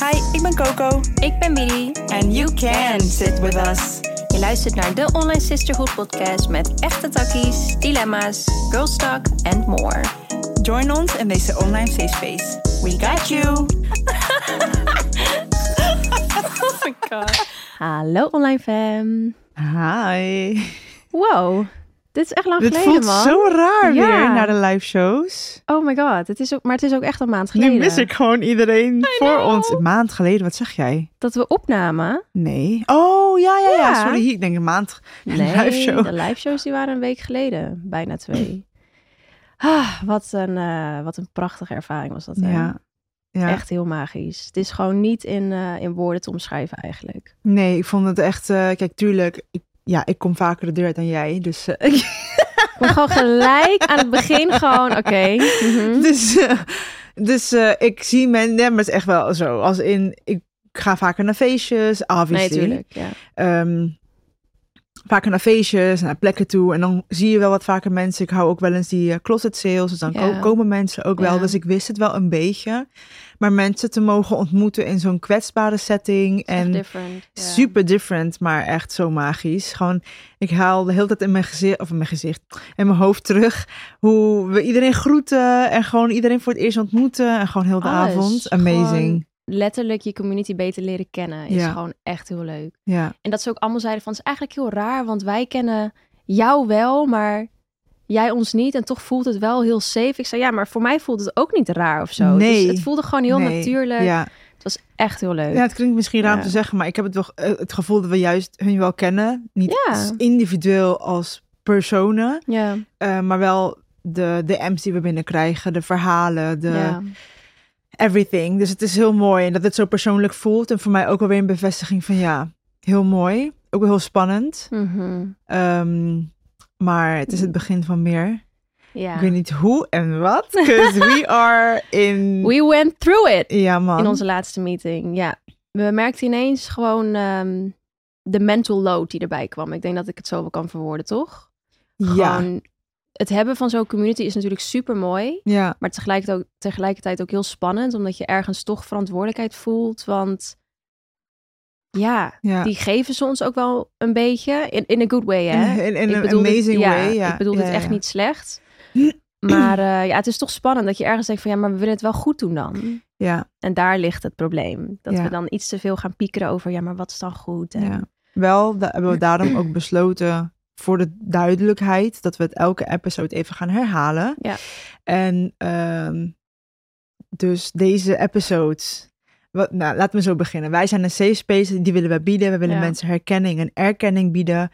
Hi, ik ben Coco. Ik ben Billy. And you can sit with us. Je luistert naar de Online Sisterhood podcast met echte takkies, dilemma's, girls talk and more. Join ons in deze online safe space. We got you. Oh my god. Hallo online fam. Hi. Wow, dit is echt lang Dit geleden voelt man. zo raar Ja. weer naar de live shows. Oh my god, het is ook, maar het is ook echt een maand geleden. Nu mis ik gewoon iedereen voor ons. Een maand geleden, wat zeg jij? Dat we opnamen. Nee. Oh, ja, ja, ja. Ja. Sorry, ik denk een maand. Nee, live show. de live shows die waren een week geleden. Bijna twee. Ah, wat, een, eh, wat een prachtige ervaring was dat. hè? Ja. ja. Echt heel magisch. Het is gewoon niet in, eh, in woorden te omschrijven eigenlijk. Nee, ik vond het echt... eh, kijk, tuurlijk, ik, ja, ik kom vaker de deur uit dan jij. Dus, eh, Ik gewoon gelijk aan het begin gewoon, oké. mhm. dus, eh, dus eh, ik zie. Nee, maar het is echt wel zo. Als in, ik ga vaker naar feestjes, Nee, obviously. tuurlijk. Ja. Ehm, vaker naar feestjes, naar plekken toe. En dan zie je wel wat vaker mensen. Ik hou ook wel eens die eh, closet sales. Dus dan ko- komen mensen ook wel. Dus ik wist het wel een beetje. Maar mensen te mogen ontmoeten in zo'n kwetsbare setting. En different. super different, maar echt zo magisch. Gewoon, ik haal de hele tijd in mijn gezicht, of in mijn gezicht, in mijn hoofd terug. Hoe we iedereen groeten. En gewoon iedereen voor het eerst ontmoeten. En gewoon heel de Alles. avond. Amazing. Letterlijk je community beter leren kennen is Ja. gewoon echt heel leuk. Ja. En dat ze ook allemaal zeiden van, het is eigenlijk heel raar, want wij kennen jou wel, maar jij ons niet. En toch voelt het wel heel safe. Ik zei, ja, maar voor mij voelt het ook niet raar of zo. Nee. Dus het voelde gewoon heel Nee. natuurlijk. Ja. Het was echt heel leuk. Ja, het klinkt misschien raar om te zeggen, maar ik heb het, wel, eh, het gevoel dat we juist hun wel kennen. Niet als individueel als personen, ja. eh, maar wel de, de M's die we binnenkrijgen, de verhalen, de ja. Everything. Dus het is heel mooi en dat het zo persoonlijk voelt. En voor mij ook wel weer een bevestiging van ja, heel mooi. Ook wel heel spannend. Mhm. Ehm, maar het is het begin van meer. ja. Ik weet niet hoe en wat, because we are in... We went through it. ja, man. in onze laatste meeting. Ja, we merkten ineens gewoon ehm, de mental load die erbij kwam. Ik denk dat ik het zo wel kan verwoorden, toch? ja, Gewoon, het hebben van zo'n community is natuurlijk super mooi. ja, Maar tegelijkertijd ook, tegelijkertijd ook heel spannend, omdat je ergens toch verantwoordelijkheid voelt. Want ja, ja. die geven ze ons ook wel een beetje. In, in a good way, hè? In, een amazing ja, way, ja. Ik bedoel Ja, het echt niet slecht. Maar eh, ja, het is toch spannend dat je ergens denkt van ja, maar we willen het wel goed doen dan. Ja, En daar ligt het probleem. Dat we dan iets te veel gaan piekeren over, ja, maar wat is dan goed? En, ja. Wel da- hebben we daarom ook besloten voor de duidelijkheid dat we het elke episode even gaan herhalen. Ja. En ehm, dus deze episodes. Wat, nou, laten we zo beginnen. Wij zijn een safe space, die willen we bieden. We willen Ja. mensen herkenning en erkenning bieden.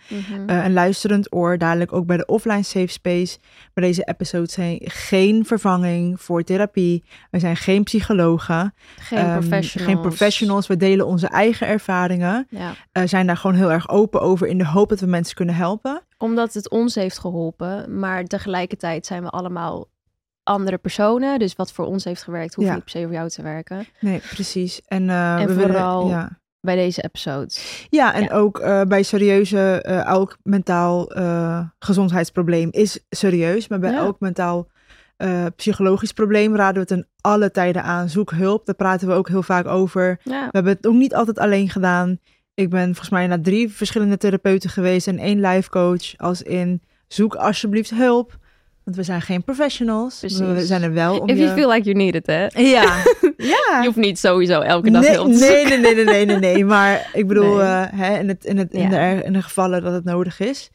Eh, een luisterend oor, dadelijk ook bij de offline safe space. Maar deze episodes zijn geen vervanging voor therapie. We zijn geen psychologen. geen ehm, professionals. Geen professionals. We delen onze eigen ervaringen. Ja. Eh, zijn daar gewoon heel erg open over in de hoop dat we mensen kunnen helpen. Omdat het ons heeft geholpen, maar tegelijkertijd zijn we allemaal andere personen. Dus wat voor ons heeft gewerkt, hoeft Ja. niet per se voor jou te werken. Nee, precies. En, eh, En we willen- vooral- ja. Bij deze episodes. ja, en Ja. ook eh, bij serieuze, eh, elk mentaal gezondheidsprobleem is serieus. Maar bij elk mentaal psychologisch probleem raden we het in alle tijden aan. Zoek hulp, daar praten we ook heel vaak over. We hebben het ook niet altijd alleen gedaan. Ik ben volgens mij naar drie verschillende therapeuten geweest en één life coach. Als in, zoek alsjeblieft hulp. Want we zijn geen professionals. Precies. We zijn er wel om If je... you feel like you need it, hè? Ja, ja. Je hoeft niet sowieso elke dag nee, te nee, nee, nee, nee, nee, nee, nee. Maar ik bedoel, Nee. eh, hè, in, het, in, het, in, de, in de gevallen dat het nodig is.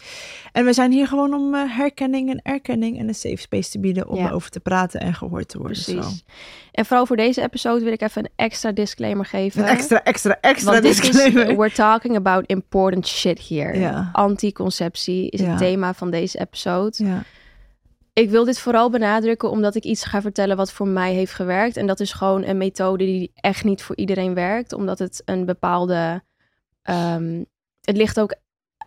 En we zijn hier gewoon om eh, herkenning en erkenning en een safe space te bieden om Ja. erover te praten en gehoord te worden. Zo. Precies. En vooral voor deze episode wil ik even een extra disclaimer geven. Een extra, extra, extra Want is, disclaimer. we're talking about important shit here. Ja. Anticonceptie is het thema van deze episode. Ja, Ik wil dit vooral benadrukken omdat ik iets ga vertellen wat voor mij heeft gewerkt. En dat is gewoon een methode die echt niet voor iedereen werkt. Omdat het een bepaalde. ehm, het ligt ook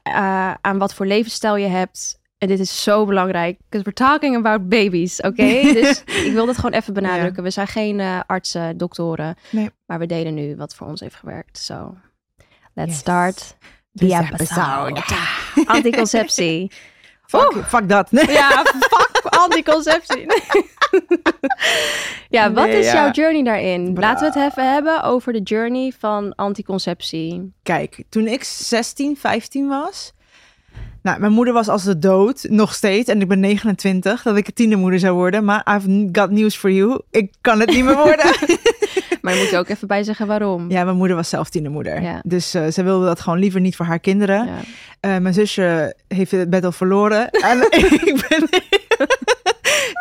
eh, aan wat voor levensstijl je hebt. En dit is zo belangrijk. Because we're talking about babies, oké? dus ik wil dat gewoon even benadrukken. We zijn geen eh, artsen, doktoren. Nee. Maar we delen nu wat voor ons heeft gewerkt. So, let's Yes. start the episode. episode. Anticonceptie. Fuck, fuck dat. Nee. Ja, fuck anticonceptie. ja, wat Nee, is ja. jouw journey daarin? Bra. Laten we het even hebben over de journey van anticonceptie. Kijk, toen ik 16, 15 was. Nou, mijn moeder was als de dood, nog steeds. En ik ben 29, dat ik een tienermoeder zou worden. Maar I've got news for you. Ik kan het niet meer worden. Maar je moet er ook even bij zeggen waarom. ja, mijn moeder was zelf tienermoeder. Ja. Dus eh, ze wilde dat gewoon liever niet voor haar kinderen. Ja. Eh, mijn zusje heeft het bed al verloren. en ik ben...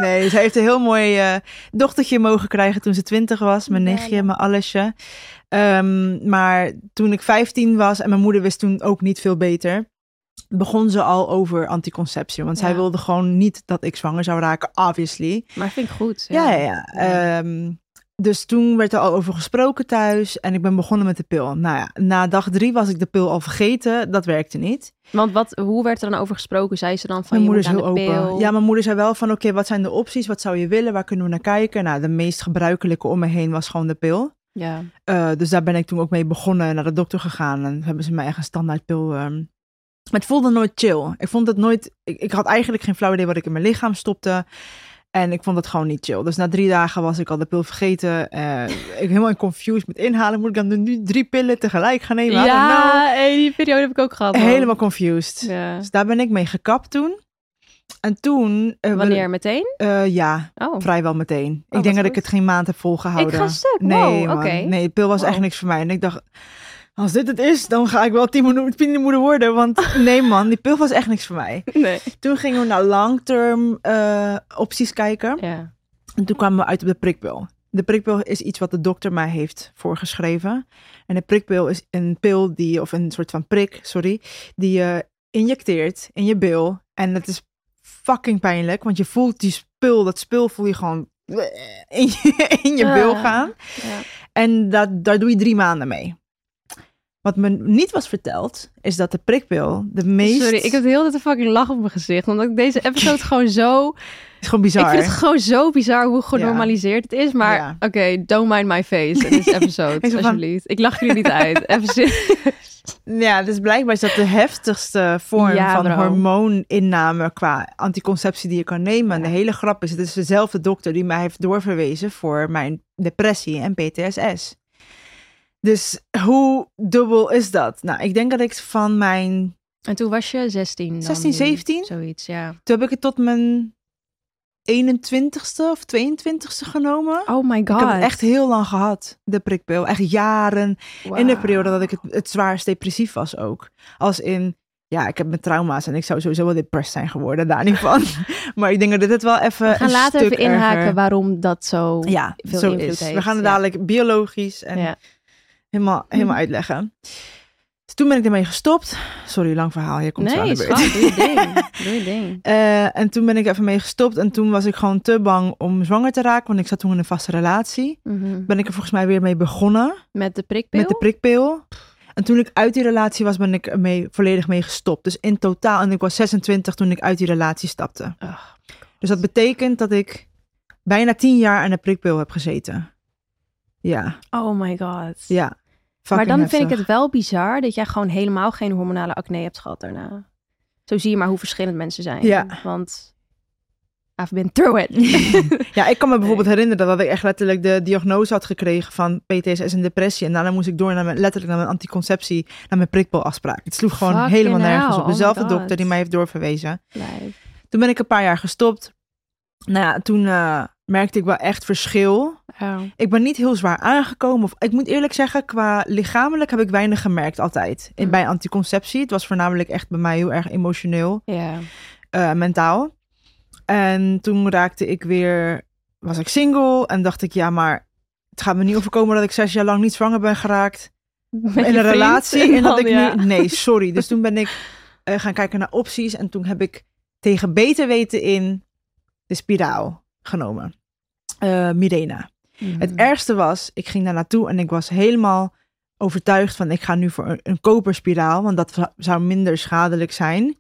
nee, ze heeft een heel mooi eh, dochtertje mogen krijgen toen ze 20 was. Mijn nichtje, mijn allesje. Ehm, maar toen ik 15 was en mijn moeder wist toen ook niet veel beter... begon ze al over anticonceptie. Want zij wilde gewoon niet dat ik zwanger zou raken, obviously. Maar vind ik goed. Ja, ja, ja. Ja. Ehm, dus toen werd er al over gesproken thuis en ik ben begonnen met de pil. Nou ja, na dag drie was ik de pil al vergeten. Dat werkte niet. Want wat, hoe werd er dan over gesproken? Zei ze dan van Mijn je moeder is heel open. Ja, mijn moeder zei wel van oké, wat zijn de opties? Wat zou je willen? Waar kunnen we naar kijken? Nou, de meest gebruikelijke om me heen was gewoon de pil. ja. Eh, dus daar ben ik toen ook mee begonnen, naar de dokter gegaan. En hebben ze mij echt een standaardpil. ehm Maar het voelde nooit chill. Ik vond het nooit. Ik, ik had eigenlijk geen flauw idee wat ik in mijn lichaam stopte. En ik vond het gewoon niet chill. Dus na drie dagen was ik al de pil vergeten. Eh, ik helemaal confused met inhalen. Moet ik dan nu drie pillen tegelijk gaan nemen? Ja, hey, die periode heb ik ook gehad. Helemaal confused. Ja. Dus daar ben ik mee gekapt toen. En toen... eh, Wanneer? Meteen? eh, ja, Oh. vrijwel meteen. ik wat denk dat ik het geen maand heb volgehouden. Ik ga stuk. Nee, Wow, nee, de pil was echt Wow. niks voor mij. En ik dacht, als dit het is, dan ga ik wel tienermoeder worden. Want nee man, die pil was echt niks voor mij. Nee. Toen gingen we naar long-term eh, opties kijken. Ja. En toen kwamen we uit op de prikpil. De prikpil is iets wat de dokter mij heeft voorgeschreven. En de prikpil is een pil die, of een soort van prik, sorry, die je injecteert in je bil. En het is fucking pijnlijk, want je voelt die spul, dat spul voel je gewoon in je, in je bil Ah. gaan. Ja. En dat, daar doe je drie maanden mee. Wat me niet was verteld, is dat de prikpil de meest... Sorry, ik heb de hele tijd een fucking lach op mijn gezicht. Omdat ik deze episode gewoon zo... is gewoon bizar. Ik vind het gewoon zo bizar hoe genormaliseerd het is. Maar Ja. oké, don't mind my face in this episode, van- alsjeblieft. Ik lach jullie niet uit. Even serieus. Ja, dus blijkbaar is dat de heftigste vorm Ja, van bro. hormooninname qua anticonceptie die je kan nemen. En de hele grap is, het is dezelfde dokter die mij heeft doorverwezen voor mijn depressie en PTSS. Dus hoe dubbel is dat? Nou, ik denk dat ik van mijn... En toen was je 16 dan 16, nu? 17? Zoiets, ja. Toen heb ik het tot mijn 21ste of 22ste genomen. Oh my god. Ik heb het echt heel lang gehad, de prikpil. Echt jaren. In de periode dat ik het, het zwaarst depressief was ook. Als in, ja, ik heb mijn trauma's en ik zou sowieso wel depressed zijn geworden, daar niet van. maar ik denk dat dit het wel even We gaan een later stuk even inhaken erger- waarom dat zo... Ja, veel zo invloed is. We heeft, gaan het ja. dadelijk biologisch en Ja. Helemaal, helemaal uitleggen. Dus toen ben ik ermee gestopt. Sorry, lang verhaal. Je komt aan Nee, de beurt. schat, doe je ding. Doe je ding. Eh, en toen ben ik even mee gestopt. En toen was ik gewoon te bang om zwanger te raken. Want ik zat toen in een vaste relatie. Mhm. Ben ik er volgens mij weer mee begonnen. Met de prikpil? Met de prikpil. En toen ik uit die relatie was, ben ik er mee, volledig mee gestopt. Dus in totaal, en ik was 26 toen ik uit die relatie stapte. Dus dat betekent dat ik bijna 10 jaar aan de prikpil heb gezeten. Ja, oh my god. ja. Maar dan vind ik het wel bizar dat jij gewoon helemaal geen hormonale acne hebt gehad daarna. Zo zie je maar hoe verschillend mensen zijn. Ja. Want I've been through it. Ja, ik kan me bijvoorbeeld herinneren dat ik echt letterlijk de diagnose had gekregen van PTSS en depressie. En daarna moest ik door naar mijn, letterlijk naar mijn anticonceptie, naar mijn prikpilafspraak. Het sloeg gewoon helemaal nergens op. oh Dezelfde dokter die mij heeft doorverwezen. Lijf. Toen ben ik een paar jaar gestopt. Nou ja, toen eh, merkte ik wel echt verschil. Oh. Ik ben niet heel zwaar aangekomen. Of, ik moet eerlijk zeggen, qua lichamelijk heb ik weinig gemerkt altijd. In, Mm. Bij anticonceptie. Het was voornamelijk echt bij mij heel erg emotioneel, eh, mentaal. En toen raakte ik weer, was ik single. En dacht ik, ja, maar het gaat me niet overkomen dat ik zes jaar lang niet zwanger ben geraakt. Met in een relatie. En dat ik ja. nu, nee, sorry. Dus toen ben ik eh, gaan kijken naar opties. En toen heb ik tegen beter weten in de spiraal genomen. Eh Mirena. Mhm. Het ergste was, ik ging daar naartoe en ik was helemaal overtuigd van ik ga nu voor een, een koperspiraal, want dat zou- minder schadelijk zijn.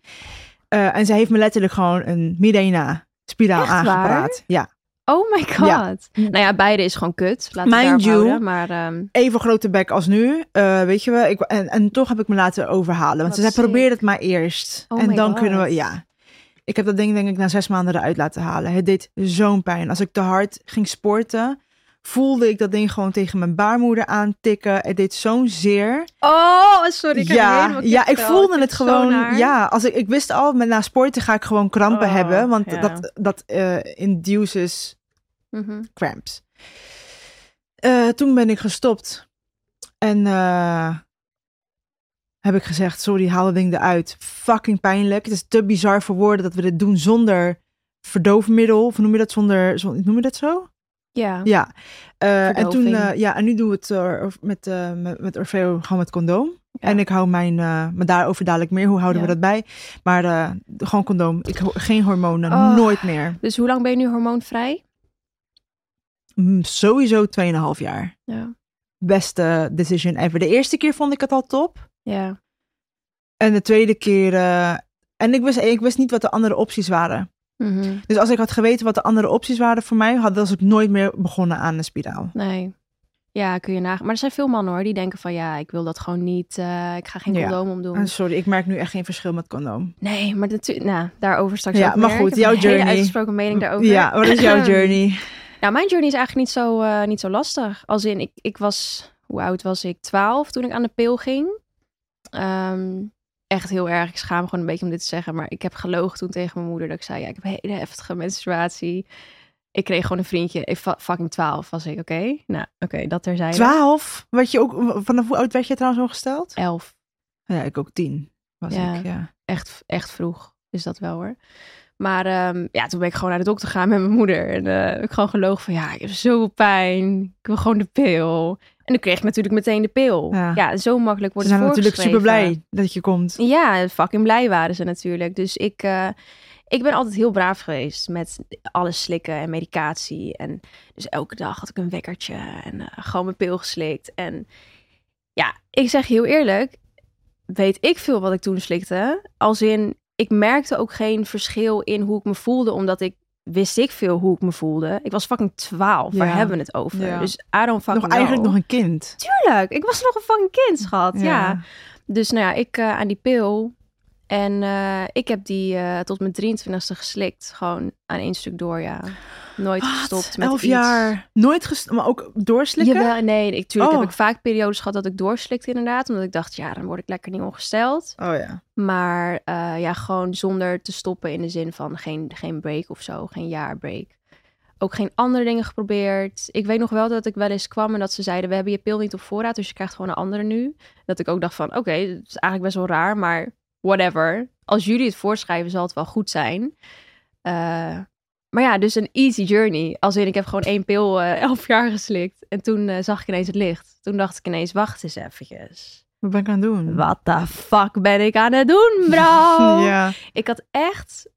Eh, en zij heeft me letterlijk gewoon een Mirena spiraal aangepraat. Ja. Oh my god. Ja. Nou ja, beide is gewoon kut. Laten Mind daarop you. houden. Maar ehm, Even grote bek als nu, eh, weet je wel. Ik, en, en toch heb ik me laten overhalen, want Wat zij sick. probeerde het maar eerst. Oh en dan God. kunnen we, ja. Ik heb dat ding denk ik na zes maanden eruit laten halen. Het deed zo'n pijn. Als ik te hard ging sporten, voelde ik dat ding gewoon tegen mijn baarmoeder aantikken. Het deed zo'n zeer. Oh, sorry. Ik ja, ja, ik voelde het gewoon. Ja, als ik, ik wist al, met na sporten ga ik gewoon krampen Oh, hebben, want ja. dat, dat eh, induces Mhm. cramps. Eh, toen ben ik gestopt. En eh, heb ik gezegd, sorry, haal het ding eruit. Fucking pijnlijk. Het is te bizar voor woorden dat we dit doen zonder verdoofmiddel. Of noem je dat zonder, zon- noem je dat zo? Ja. Ja. Eh, en toen, eh, ja, en nu doen we het eh, met, met, met Orfeo gewoon met condoom. Ja. En ik hou mijn, maar daarover dadelijk meer. Hoe houden Ja. we dat bij? Maar gewoon condoom. Ik, geen hormonen, Oh. nooit meer. Dus hoe lang ben je nu hormoonvrij? Mm, sowieso 2,5 jaar. Ja. beste decision ever. De eerste keer vond ik het al top. Ja. En de tweede keer... eh, en ik wist, ik wist niet wat de andere opties waren. Mhm. Dus als ik had geweten wat de andere opties waren voor mij... had was ik nooit meer begonnen aan een spiraal. Nee. Ja, kun je nagaan. Maar er zijn veel mannen hoor, die denken van ja, ik wil dat gewoon niet. eh, ik ga geen Ja. condoom omdoen. En sorry, ik merk nu echt geen verschil met condoom. Nee, maar natuurlijk, nou, daarover straks Ja, ook maar meer. goed, jouw een journey. uitgesproken mening daarover. Ja, wat is jouw journey? Nou, mijn journey is eigenlijk niet zo, eh, niet zo lastig. Als in, ik, ik was, hoe oud was ik? 12 toen ik aan de pil ging. Ehm, echt heel erg. Ik schaam me gewoon een beetje om dit te zeggen. Maar ik heb gelogen toen tegen mijn moeder dat ik zei, ja, ik heb een hele heftige menstruatie. Ik kreeg gewoon een vriendje. Ik, fucking 12 was ik, oké? Nou, oké, dat terzijde. 12? Wat je ook, vanaf hoe oud werd je trouwens ongesteld? 11. Ja, ik ook 10 was Ja. ik, ja. Echt, echt vroeg is dat wel hoor. Maar ehm, ja, toen ben ik gewoon naar de dokter gegaan met mijn moeder. En eh, heb ik gewoon gelogen van, ja, ik heb zoveel pijn. Ik wil gewoon de pil. En dan kreeg ik natuurlijk meteen de pil. Ja. Ja, zo makkelijk Ze wordt zijn het natuurlijk super blij dat je komt. Ja, fucking blij waren ze natuurlijk. Dus ik, eh, ik ben altijd heel braaf geweest met alles slikken en medicatie. En dus elke dag had ik een wekkertje en eh, gewoon mijn pil geslikt. En ja, ik zeg heel eerlijk, weet ik veel wat ik toen slikte. Als in, ik merkte ook geen verschil in hoe ik me voelde, omdat ik wist ik veel hoe ik me voelde. Ik was fucking 12, waar Ja. hebben we het over? Ja. Dus I don't fucking Nog eigenlijk know. nog een kind. Tuurlijk, ik was nog een fucking kind, schat. ja. Dus nou ja, ik eh, aan die pil. En eh, ik heb die eh, tot mijn 23ste geslikt. Gewoon aan één stuk door, ja. Nooit Wat? gestopt met Elf iets. jaar. Nooit gestopt, maar ook doorslikken? Jawel, nee, ik, tuurlijk Oh. heb ik vaak periodes gehad dat ik doorslikte inderdaad. Omdat ik dacht, ja, dan word ik lekker niet ongesteld. Oh ja. Maar eh, ja, gewoon zonder te stoppen in de zin van geen, geen break of zo. Geen jaarbreak. Ook geen andere dingen geprobeerd. Ik weet nog wel dat ik wel eens kwam en dat ze zeiden... we hebben je pil niet op voorraad, dus je krijgt gewoon een andere nu. Dat ik ook dacht van, oké, dat is eigenlijk best wel raar, maar whatever. Als jullie het voorschrijven, zal het wel goed zijn. Eh, maar ja, dus een easy journey. Als in, ik heb gewoon één pil eh, elf jaar geslikt. En toen eh, zag ik ineens het licht. Toen dacht ik ineens, wacht eens eventjes. Wat ben ik aan het doen? Wat de fuck ben ik aan het doen, bro? Ja. Ik had echt...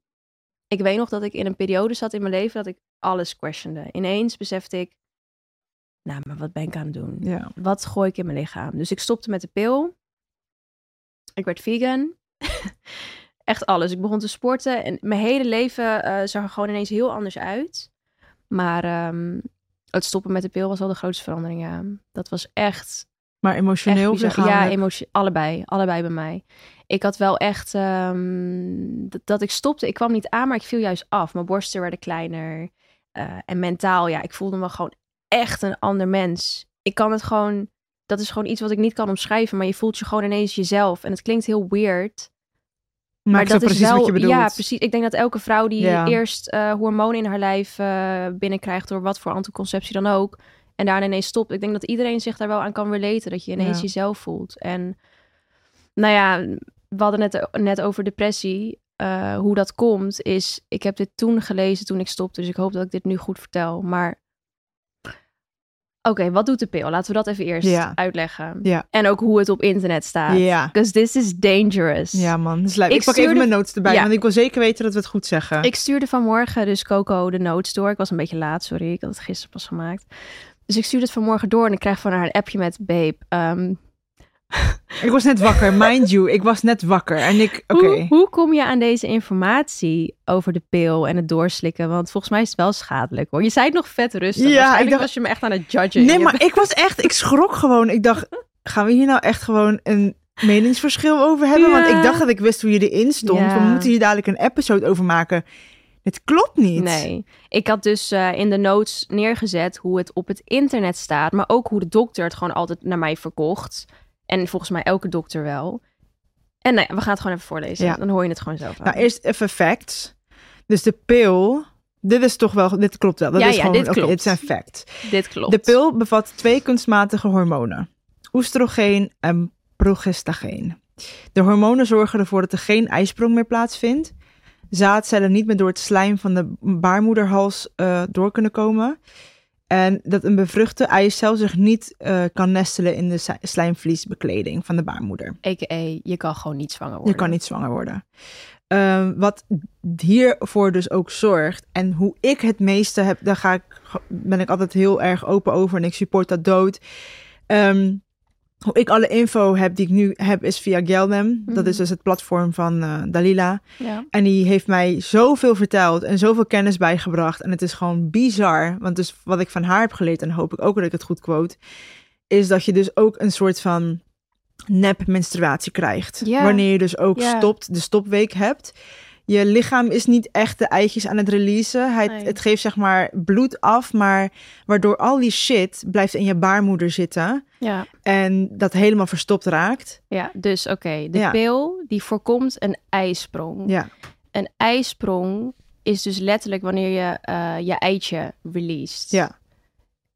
Ik weet nog dat ik in een periode zat in mijn leven dat ik alles questionde. Ineens besefte ik... Nou, maar wat ben ik aan het doen? ja. Wat gooi ik in mijn lichaam? Dus ik stopte met de pil. Ik werd vegan. Echt alles. Ik begon te sporten. En mijn hele leven eh, zag er gewoon ineens heel anders uit. Maar ehm, het stoppen met de pil was wel de grootste verandering, ja. Dat was echt Maar emotioneel Echt. Ja, emotie, allebei. Allebei bij mij. Ik had wel echt ehm, dat, dat ik stopte. Ik kwam niet aan, maar ik viel juist af. Mijn borsten werden kleiner. Eh, en mentaal, ja, ik voelde me gewoon echt een ander mens. Ik kan het gewoon, dat is gewoon iets wat ik niet kan omschrijven, maar je voelt je gewoon ineens jezelf. En het klinkt heel weird. Maar, ik dat is wel, wat je bedoelt. ja, precies. Ik denk dat elke vrouw die Ja. eerst eh, hormonen in haar lijf eh, binnenkrijgt door wat voor anticonceptie dan ook, en daarna ineens stopt. Ik denk dat iedereen zich daar wel aan kan relaten, dat je ineens Ja. jezelf voelt. En nou ja, we hadden het net over depressie. Eh, hoe dat komt is, ik heb dit toen gelezen toen ik stopte, dus ik hoop dat ik dit nu goed vertel. Maar Oké, wat doet de pil? Laten we dat even eerst Ja. uitleggen. Ja. En ook hoe het op internet staat. Ja. Because this is dangerous. Ja, man. Leuk. Ik Ik, pak stuurde- even mijn notes erbij, Ja. want ik wil zeker weten dat we het goed zeggen. Ik stuurde vanmorgen dus Coco de notes door. Ik was een beetje laat, sorry. Ik had het gisteren pas gemaakt. Dus ik stuurde het vanmorgen door en ik krijg van haar een appje met... Babe, ehm, Ik was net wakker, mind you. Ik was net wakker. En ik, oké. hoe, hoe kom je aan deze informatie over de pil en het doorslikken? Want volgens mij is het wel schadelijk hoor. Je zei het nog vet rustig. Ja, ik dacht- was je me echt aan het judgen. Nee, maar ik was echt, ik schrok gewoon. Ik dacht, gaan we hier nou echt gewoon een meningsverschil over hebben? Want ik dacht dat ik wist hoe je erin stond. Ja. We moeten hier dadelijk een episode over maken. Het klopt niet. Nee, ik had dus eh, in de notes neergezet hoe het op het internet staat, maar ook hoe de dokter het gewoon altijd naar mij verkocht. En volgens mij elke dokter wel. En nou ja, we gaan het gewoon even voorlezen. Ja. Dan hoor je het gewoon zelf. Nou, eerst even facts. Dus de pil, dit is toch wel, dit klopt wel. Dat Ja, is ja, gewoon, dit oké, klopt. dit zijn facts. Dit klopt. De pil bevat twee kunstmatige hormonen. Oestrogeen en progestageen. De hormonen zorgen ervoor dat er geen ijsprong meer plaatsvindt. Zaadcellen niet meer door het slijm van de baarmoederhals eh, door kunnen komen. En dat een bevruchte eicel zich niet eh, kan nestelen in de slijmvliesbekleding van de baarmoeder. A.k.a. je kan gewoon niet zwanger worden. Je kan niet zwanger worden. Ehm, wat hiervoor dus ook zorgt. En hoe ik het meeste heb, daar ga ik, ben ik altijd heel erg open over. En ik support dat dood. Ehm, hoe ik alle info heb die ik nu heb, is via Geldem. Dat Mhm. is dus het platform van eh, Dalila. Ja. En die heeft mij zoveel verteld en zoveel kennis bijgebracht. En het is gewoon bizar. Want dus wat ik van haar heb geleerd, en hoop ik ook dat ik het goed quote, is dat je dus ook een soort van nep menstruatie krijgt. Wanneer je dus ook stopt, de stopweek hebt. Je lichaam is niet echt de eitjes aan het releasen. Hij, Nee. Het geeft zeg maar bloed af, maar waardoor al die shit blijft in je baarmoeder zitten. Ja. En dat helemaal verstopt raakt. ja, dus oké. De Ja. pil die voorkomt een ijsprong. Ja, Een ijsprong is dus letterlijk wanneer je eh, je eitje released. ja,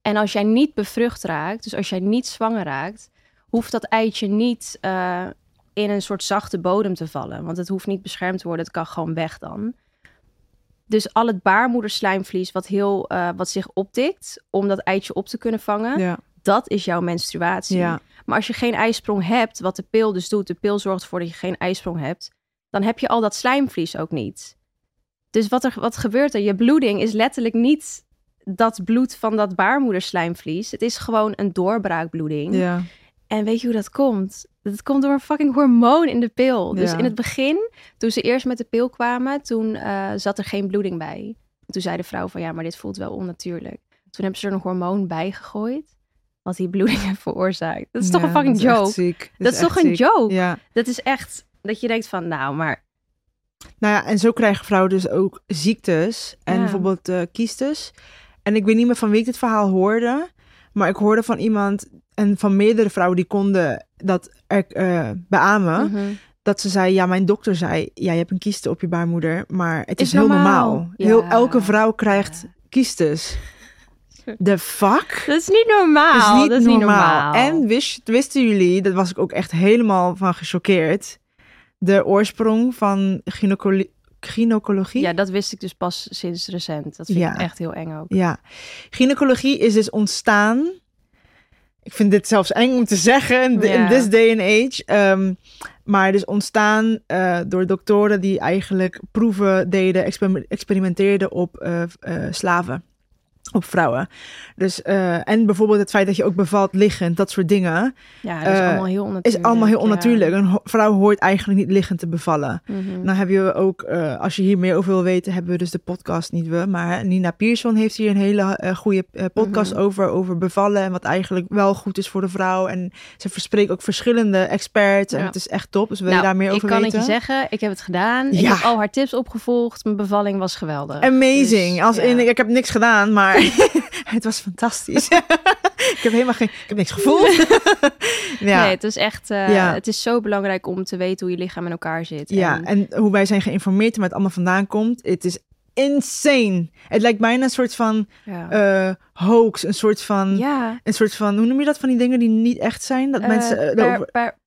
En als jij niet bevrucht raakt, dus als jij niet zwanger raakt, hoeft dat eitje niet eh, in een soort zachte bodem te vallen. Want het hoeft niet beschermd te worden, het kan gewoon weg dan. Dus al het baarmoederslijmvlies wat, heel, eh, wat zich optikt om dat eitje op te kunnen vangen, ja, dat is jouw menstruatie. ja. Maar als je geen ijsprong hebt, wat de pil dus doet, de pil zorgt ervoor dat je geen ijsprong hebt, dan heb je al dat slijmvlies ook niet. Dus wat er wat gebeurt er? Je bloeding is letterlijk niet dat bloed van dat baarmoederslijmvlies. Het is gewoon een doorbraakbloeding. ja. En weet je hoe dat komt? Dat komt door een fucking hormoon in de pil. Dus Ja. in het begin, toen ze eerst met de pil kwamen, toen eh, zat er geen bloeding bij. Toen zei de vrouw van ja, maar dit voelt wel onnatuurlijk. Toen hebben ze er een hormoon bij gegooid, wat die bloedingen veroorzaakt. Dat is toch Ja, een fucking dat is echt joke? Dat is toch een ziek. joke? Ja. Dat is echt dat je denkt van nou, maar Nou ja, en zo krijgen vrouwen dus ook ziektes en Ja. bijvoorbeeld eh kiestes. En ik weet niet meer van wie ik dit verhaal hoorde, maar ik hoorde van iemand en van meerdere vrouwen die konden dat er, eh, beamen. mhm. Dat ze zei, ja, mijn dokter zei, ja, je hebt een kieste op je baarmoeder, maar het is, Is heel normaal. normaal. Heel, Ja. elke vrouw krijgt kiestes. The fuck? dat is niet normaal. Dat is niet, dat is normaal. En wist, wisten jullie, dat was ik ook echt helemaal van gechoqueerd, de oorsprong van gynaecolo- gynaecologie? ja, dat wist ik dus pas sinds recent. Dat vind Ja. ik echt heel eng ook. Ja, gynaecologie is dus ontstaan. Ik vind dit zelfs eng om te zeggen in, this day and age. Ehm, maar het is ontstaan eh, door doktoren die eigenlijk proeven deden, exper- experimenteerden op eh, eh, slaven. Op vrouwen. Dus, eh, en bijvoorbeeld het feit dat je ook bevalt liggend, dat soort dingen, Ja, dat is Eh, allemaal heel onnatuurlijk. is allemaal heel ja. onnatuurlijk. Een vrouw hoort eigenlijk niet liggend te bevallen. Mhm. Dan hebben we ook, eh, als je hier meer over wil weten, hebben we dus de podcast, niet we, maar Nina Pierson heeft hier een hele goede podcast Mhm. over, over bevallen en wat eigenlijk wel goed is voor de vrouw. En ze verspreekt ook verschillende experts en Ja. het is echt top, dus wil je Nou, daar meer over ik kan weten? het je zeggen, ik heb het gedaan. Ik heb al haar tips opgevolgd. Mijn bevalling was geweldig. Amazing. Dus, Als in, ik heb niks gedaan, maar het was fantastisch. ik heb helemaal geen, ik heb niks gevoeld. ja. Nee, het is echt, eh, Ja. het is zo belangrijk om te weten hoe je lichaam in elkaar zit. Ja, en hoe wij zijn geïnformeerd en waar het allemaal vandaan komt. Het is insane. Het lijkt bijna een soort van ja. eh, hoax, een soort van, ja. een soort van, hoe noem je dat van die dingen die niet echt zijn? Dat eh, mensen par-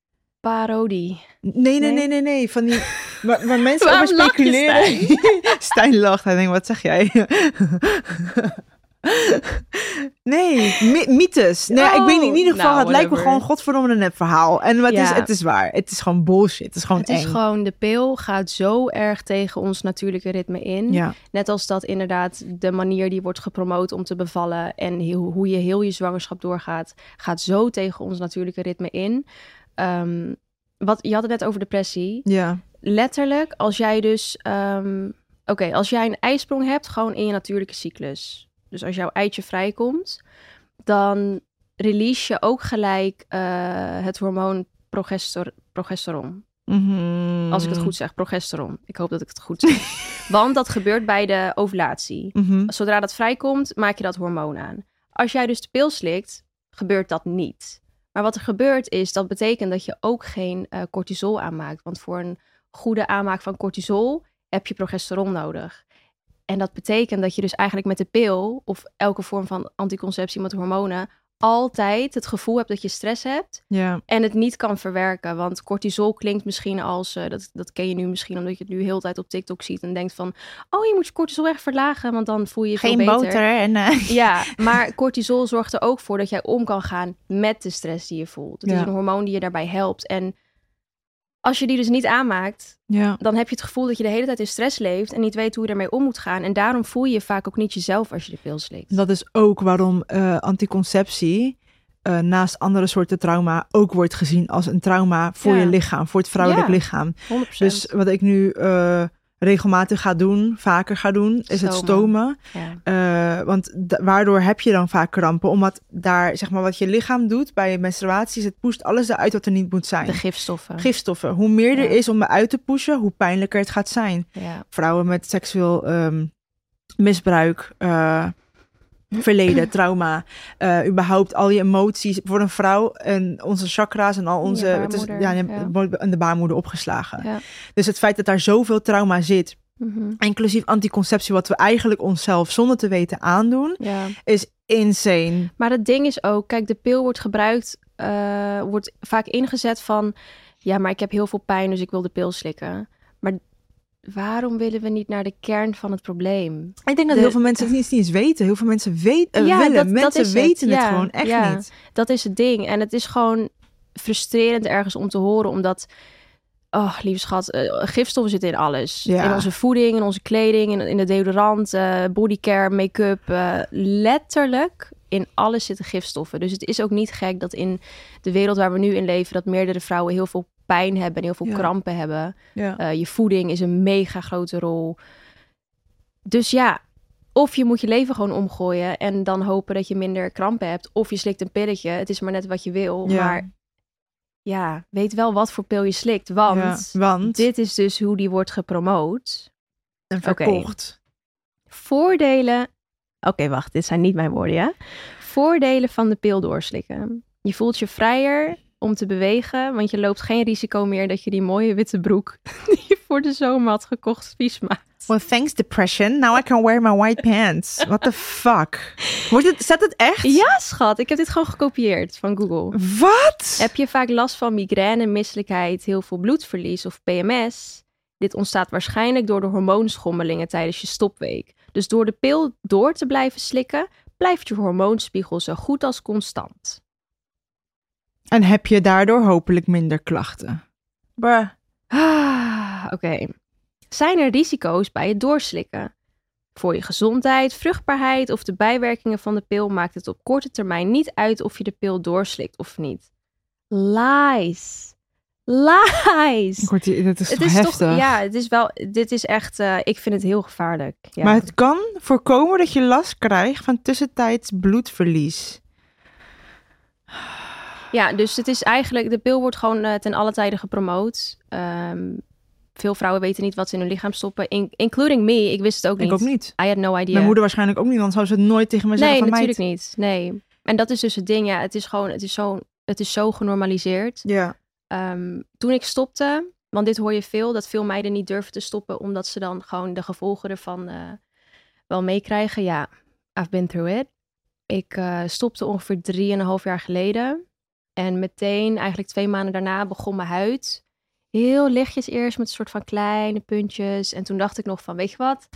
parodie. Nee, nee, nee? nee, nee, nee, van die, waar, waar mensen over speculeren. Stijn lacht, hij denkt, wat zeg jij? Nee, my- mythes. Nee, ik weet niet. In ieder geval, nou, het lijkt me gewoon godverdomme een nep verhaal. En maar het, is, het is waar. Het is gewoon bullshit. Het is gewoon Het eng. is gewoon, de pil gaat zo erg tegen ons natuurlijke ritme in. Ja, Net als dat inderdaad de manier die wordt gepromoot om te bevallen en heel, hoe je heel je zwangerschap doorgaat, gaat zo tegen ons natuurlijke ritme in. Ehm, wat, je had het net over depressie. ja. Letterlijk, als jij dus, ehm, oké, als jij een ijsprong hebt, gewoon in je natuurlijke cyclus. Dus als jouw eitje vrijkomt, dan release je ook gelijk eh, het hormoon progesteron. Mhm. Als ik het goed zeg, progesteron. Ik hoop dat ik het goed zeg. Want dat gebeurt bij de ovulatie. Mhm. Zodra dat vrijkomt, maak je dat hormoon aan. Als jij dus de pil slikt, gebeurt dat niet. Maar wat er gebeurt is, dat betekent dat je ook geen eh, cortisol aanmaakt. Want voor een goede aanmaak van cortisol heb je progesteron nodig. En dat betekent dat je dus eigenlijk met de pil of elke vorm van anticonceptie met hormonen altijd het gevoel hebt dat je stress hebt Ja. en het niet kan verwerken. Want cortisol klinkt misschien als, eh, dat, dat ken je nu misschien omdat je het nu heel tijd op TikTok ziet en denkt van, oh je moet je cortisol echt verlagen, want dan voel je je veel beter. en... eh, Ja, maar cortisol zorgt er ook voor dat jij om kan gaan met de stress die je voelt. Het is een hormoon die je daarbij helpt. En als je die dus niet aanmaakt, Ja. dan heb je het gevoel dat je de hele tijd in stress leeft en niet weet hoe je ermee om moet gaan. En daarom voel je je vaak ook niet jezelf als je de pil slikt. Dat is ook waarom eh, anticonceptie eh, naast andere soorten trauma ook wordt gezien als een trauma voor Ja. je lichaam, voor het vrouwelijk Ja. lichaam. 100%. Dus wat ik nu eh, regelmatig ga doen, vaker ga doen, is het Stomen. ja. Eh, want waardoor heb je dan vaak krampen? Omdat daar, zeg maar, wat je lichaam doet bij menstruatie, is het pusht alles eruit wat er niet moet zijn. De gifstoffen. Gifstoffen. Hoe meer er is om eruit te pushen, hoe pijnlijker het gaat zijn. ja. Vrouwen met seksueel ehm, misbruik, eh, verleden, trauma, eh, überhaupt al je emoties voor een vrouw en onze chakra's en al onze, het is, ja, in ja. de- baarmoeder opgeslagen. Ja. Dus het feit dat daar zoveel trauma zit, Mhm. inclusief anticonceptie, wat we eigenlijk onszelf zonder te weten aandoen, ja. is insane. Maar het ding is ook, kijk, de pil wordt gebruikt, eh, wordt vaak ingezet van, ja, maar ik heb heel veel pijn, dus ik wil de pil slikken. Waarom willen we niet naar de kern van het probleem? Ik denk dat De- heel veel mensen het niet eens weten. Heel veel mensen weten, Ja, willen. dat- mensen weten het Ja, gewoon echt ja. niet. Dat is het ding. En het is gewoon frustrerend ergens om te horen, omdat, oh, lieve schat, eh, gifstoffen zitten in alles. In onze voeding, in onze kleding, in, in de deodorant, eh, bodycare, make-up. eh, letterlijk in alles zitten gifstoffen. Dus het is ook niet gek dat in de wereld waar we nu in leven, dat meerdere vrouwen heel veel pijn hebben en heel veel Ja. krampen hebben. Ja. Eh, je voeding is een mega grote rol. Dus ja, of je moet je leven gewoon omgooien en dan hopen dat je minder krampen hebt. Of je slikt een pilletje. Het is maar net wat je wil. Ja. Maar ja, weet wel wat voor pil je slikt. Want dit is dus hoe die wordt gepromoot. en verkocht. Voordelen. Oké, wacht, dit zijn niet mijn woorden, ja. Voordelen van de pil doorslikken. Je voelt je vrijer om te bewegen, want je loopt geen risico meer dat je die mooie witte broek die je voor de zomer had gekocht vies maakt. Well, thanks depression. Now I can wear my white pants. What the fuck? Wordt het, staat het echt? Ja, schat, ik heb dit gewoon gekopieerd van Google. Wat? Heb je vaak last van migraine, misselijkheid, heel veel bloedverlies of PMS? Dit ontstaat waarschijnlijk door de hormoonschommelingen tijdens je stopweek. Dus door de pil door te blijven slikken, blijft je hormoonspiegel zo goed als constant. En heb je daardoor hopelijk minder klachten? Bruh. Ah, Oké. Zijn er risico's bij het doorslikken? Voor je gezondheid, vruchtbaarheid of de bijwerkingen van de pil maakt het op korte termijn niet uit of je de pil doorslikt of niet. Lies. Lies. Dat is Het toch is heftig? toch, ja, het is wel, dit is echt, eh, ik vind het heel gevaarlijk. Ja. Maar het kan voorkomen dat je last krijgt van tussentijds bloedverlies. Ja, dus het is eigenlijk, de pil wordt gewoon eh, ten alle tijde gepromoot. Ehm, veel vrouwen weten niet wat ze in hun lichaam stoppen, in- including me. Ik wist het ook Ik niet. ook niet. I had no idea. Mijn moeder waarschijnlijk ook niet, anders zou ze het nooit tegen me zeggen nee, van natuurlijk meid. niet. Nee. En dat is dus het ding, ja. Het is gewoon, het is zo, het is zo genormaliseerd. Ja. Ehm, toen ik stopte, want dit hoor je veel, dat veel meiden niet durven te stoppen, omdat ze dan gewoon de gevolgen ervan eh, wel meekrijgen. Ja, I've been through it. Ik eh, stopte ongeveer drieënhalf jaar geleden. En meteen, eigenlijk twee maanden daarna, begon mijn huid heel lichtjes eerst met een soort van kleine puntjes. En toen dacht ik nog van, weet je wat?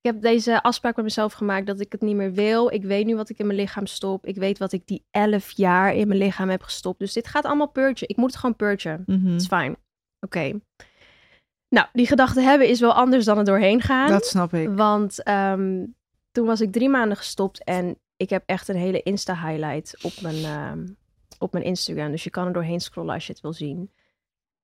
Ik heb deze afspraak met mezelf gemaakt dat ik het niet meer wil. Ik weet nu wat ik in mijn lichaam stop. Ik weet wat ik die elf jaar in mijn lichaam heb gestopt. Dus dit gaat allemaal purgen. Ik moet het gewoon purgen. Mhm. Het is fijn. Oké. Nou, die gedachte hebben is wel anders dan er doorheen gaan. Dat snap ik. Want ehm, toen was ik drie maanden gestopt en ik heb echt een hele Insta-highlight op mijn, ehm, op mijn Instagram. Dus je kan er doorheen scrollen als je het wil zien.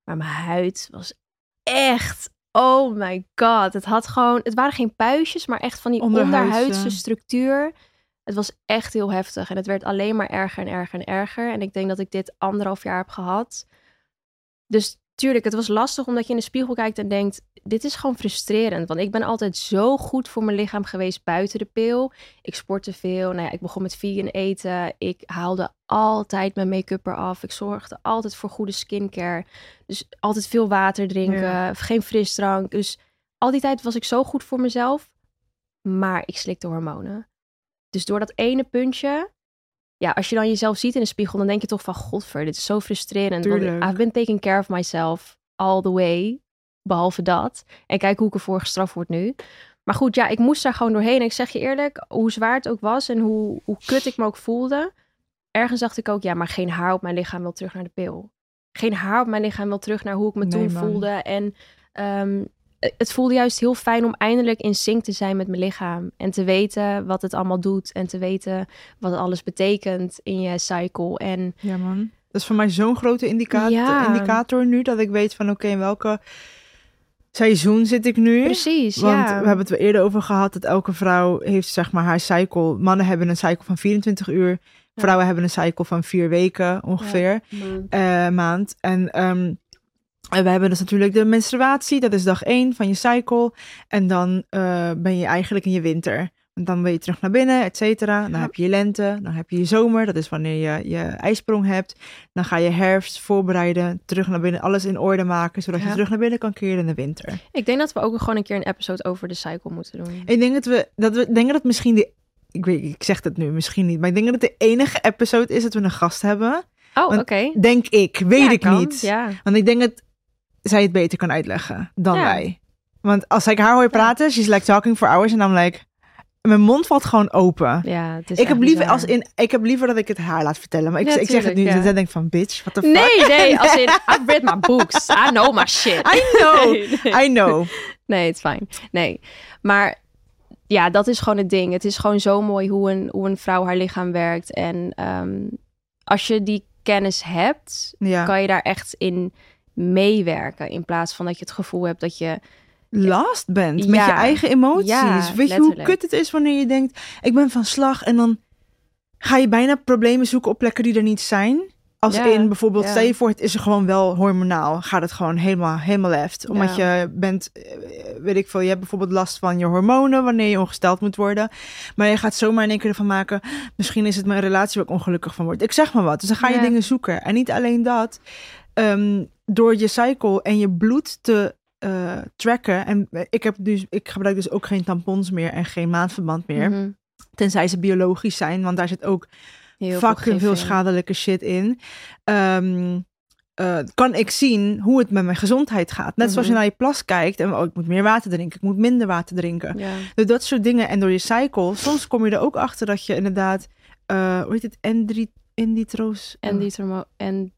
Maar mijn huid was echt, oh my god. Het had gewoon, het waren geen puistjes, maar echt van die Onderhuidse. onderhuidse structuur. Het was echt heel heftig en het werd alleen maar erger en erger en erger. En ik denk dat ik dit anderhalf jaar heb gehad. Dus tuurlijk, het was lastig omdat je in de spiegel kijkt en denkt: dit is gewoon frustrerend. Want ik ben altijd zo goed voor mijn lichaam geweest buiten de pil. Ik sportte veel. Nou ja, ik begon met vegan eten. Ik haalde altijd mijn make-up eraf. Ik zorgde altijd voor goede skincare. Dus altijd veel water drinken. Ja. Geen frisdrank. Dus al die tijd was ik zo goed voor mezelf. Maar ik slikte hormonen. Dus door dat ene puntje. Ja, als je dan jezelf ziet in de spiegel, dan denk je toch van... Godver, dit is zo frustrerend. Want Tuurlijk. I've been taking care of myself all the way. Behalve dat. En kijk hoe ik ervoor gestraft word nu. Maar goed, ja, ik moest daar gewoon doorheen. En ik zeg je eerlijk, hoe zwaar het ook was... en hoe, hoe kut ik me ook voelde... ergens dacht ik ook, ja, maar geen haar op mijn lichaam wil terug naar de pil. Geen haar op mijn lichaam wil terug naar hoe ik me Nee, toen man. voelde. En ehm, het voelde juist heel fijn om eindelijk in sync te zijn met mijn lichaam. En te weten wat het allemaal doet. En te weten wat alles betekent in je cycle. En Ja, man. Dat is voor mij zo'n grote indica- Ja. indicator nu, dat ik weet van oké, in welke seizoen zit ik nu? precies, Want ja. we hebben het er eerder over gehad dat elke vrouw heeft zeg maar haar cycle. Mannen hebben een cycle van 24 uur. Vrouwen hebben een cycle van vier weken ongeveer. eh, maand. En en we hebben dus natuurlijk de menstruatie. Dat is dag één van je cycle. En dan eh, ben je eigenlijk in je winter. En dan ben je terug naar binnen, et cetera. Dan heb je je lente. Dan heb je je zomer. Dat is wanneer je je ijsprong hebt. Dan ga je herfst voorbereiden. Terug naar binnen. Alles in orde maken. Zodat je terug naar binnen kan keren in de winter. Ik denk dat we ook gewoon een keer een episode over de cycle moeten doen. Ik denk dat we, dat we denken dat misschien de. Ik weet, ik zeg het nu misschien niet, maar ik denk dat het de enige episode is dat we een gast hebben. Oh, oké. Denk ik, weet Ja, ik kan. niet. Ja. Want ik denk dat zij het beter kan uitleggen dan Ja. wij. Want als ik haar hoor praten, she's like talking for hours. En dan like, mijn mond valt gewoon open. ja, het is Ik heb, liever, als in, ik heb liever dat ik het haar laat vertellen. Maar ik, Ja, ik zeg het nu. ja. en zij denkt van, bitch, what the fuck? Nee, nee, als in, I've read my books. I know my shit. I know, Nee, nee. I know. Nee, het is fijn. Nee, maar ja, dat is gewoon het ding. Het is gewoon zo mooi hoe een, hoe een vrouw haar lichaam werkt. En ehm, als je die kennis hebt, Ja. kan je daar echt in meewerken. In plaats van dat je het gevoel hebt dat je... last bent met Ja. je eigen emoties. Ja, Weet je hoe kut het is wanneer je denkt, ik ben van slag en dan ga je bijna problemen zoeken op plekken die er niet zijn. Als Ja, in bijvoorbeeld, stel je voor, het is er gewoon wel hormonaal. Gaat het gewoon helemaal, helemaal left. Omdat je bent, eh, weet ik veel, je hebt bijvoorbeeld last van je hormonen wanneer je ongesteld moet worden. Maar je gaat zomaar in één keer ervan maken, misschien is het mijn relatie waar ik ongelukkig van word. Ik zeg maar wat. Dus dan ga je dingen zoeken. En niet alleen dat, ehm, door je cycle en je bloed te eh, tracken. En ik, heb dus, ik gebruik dus ook geen tampons meer en geen maandverband meer. Mhm. Tenzij ze biologisch zijn, want daar zit ook Heel fucking veel schadelijke shit in. Ehm, eh, kan ik zien hoe het met mijn gezondheid gaat. Net zoals je Mhm. naar je plas kijkt en oh, ik moet meer water drinken, ik moet minder water drinken. Ja. Dus dat soort dingen. En door je cycle, soms kom je er ook achter dat je inderdaad, eh hoe heet het, endri, enditroos? En die thermo... En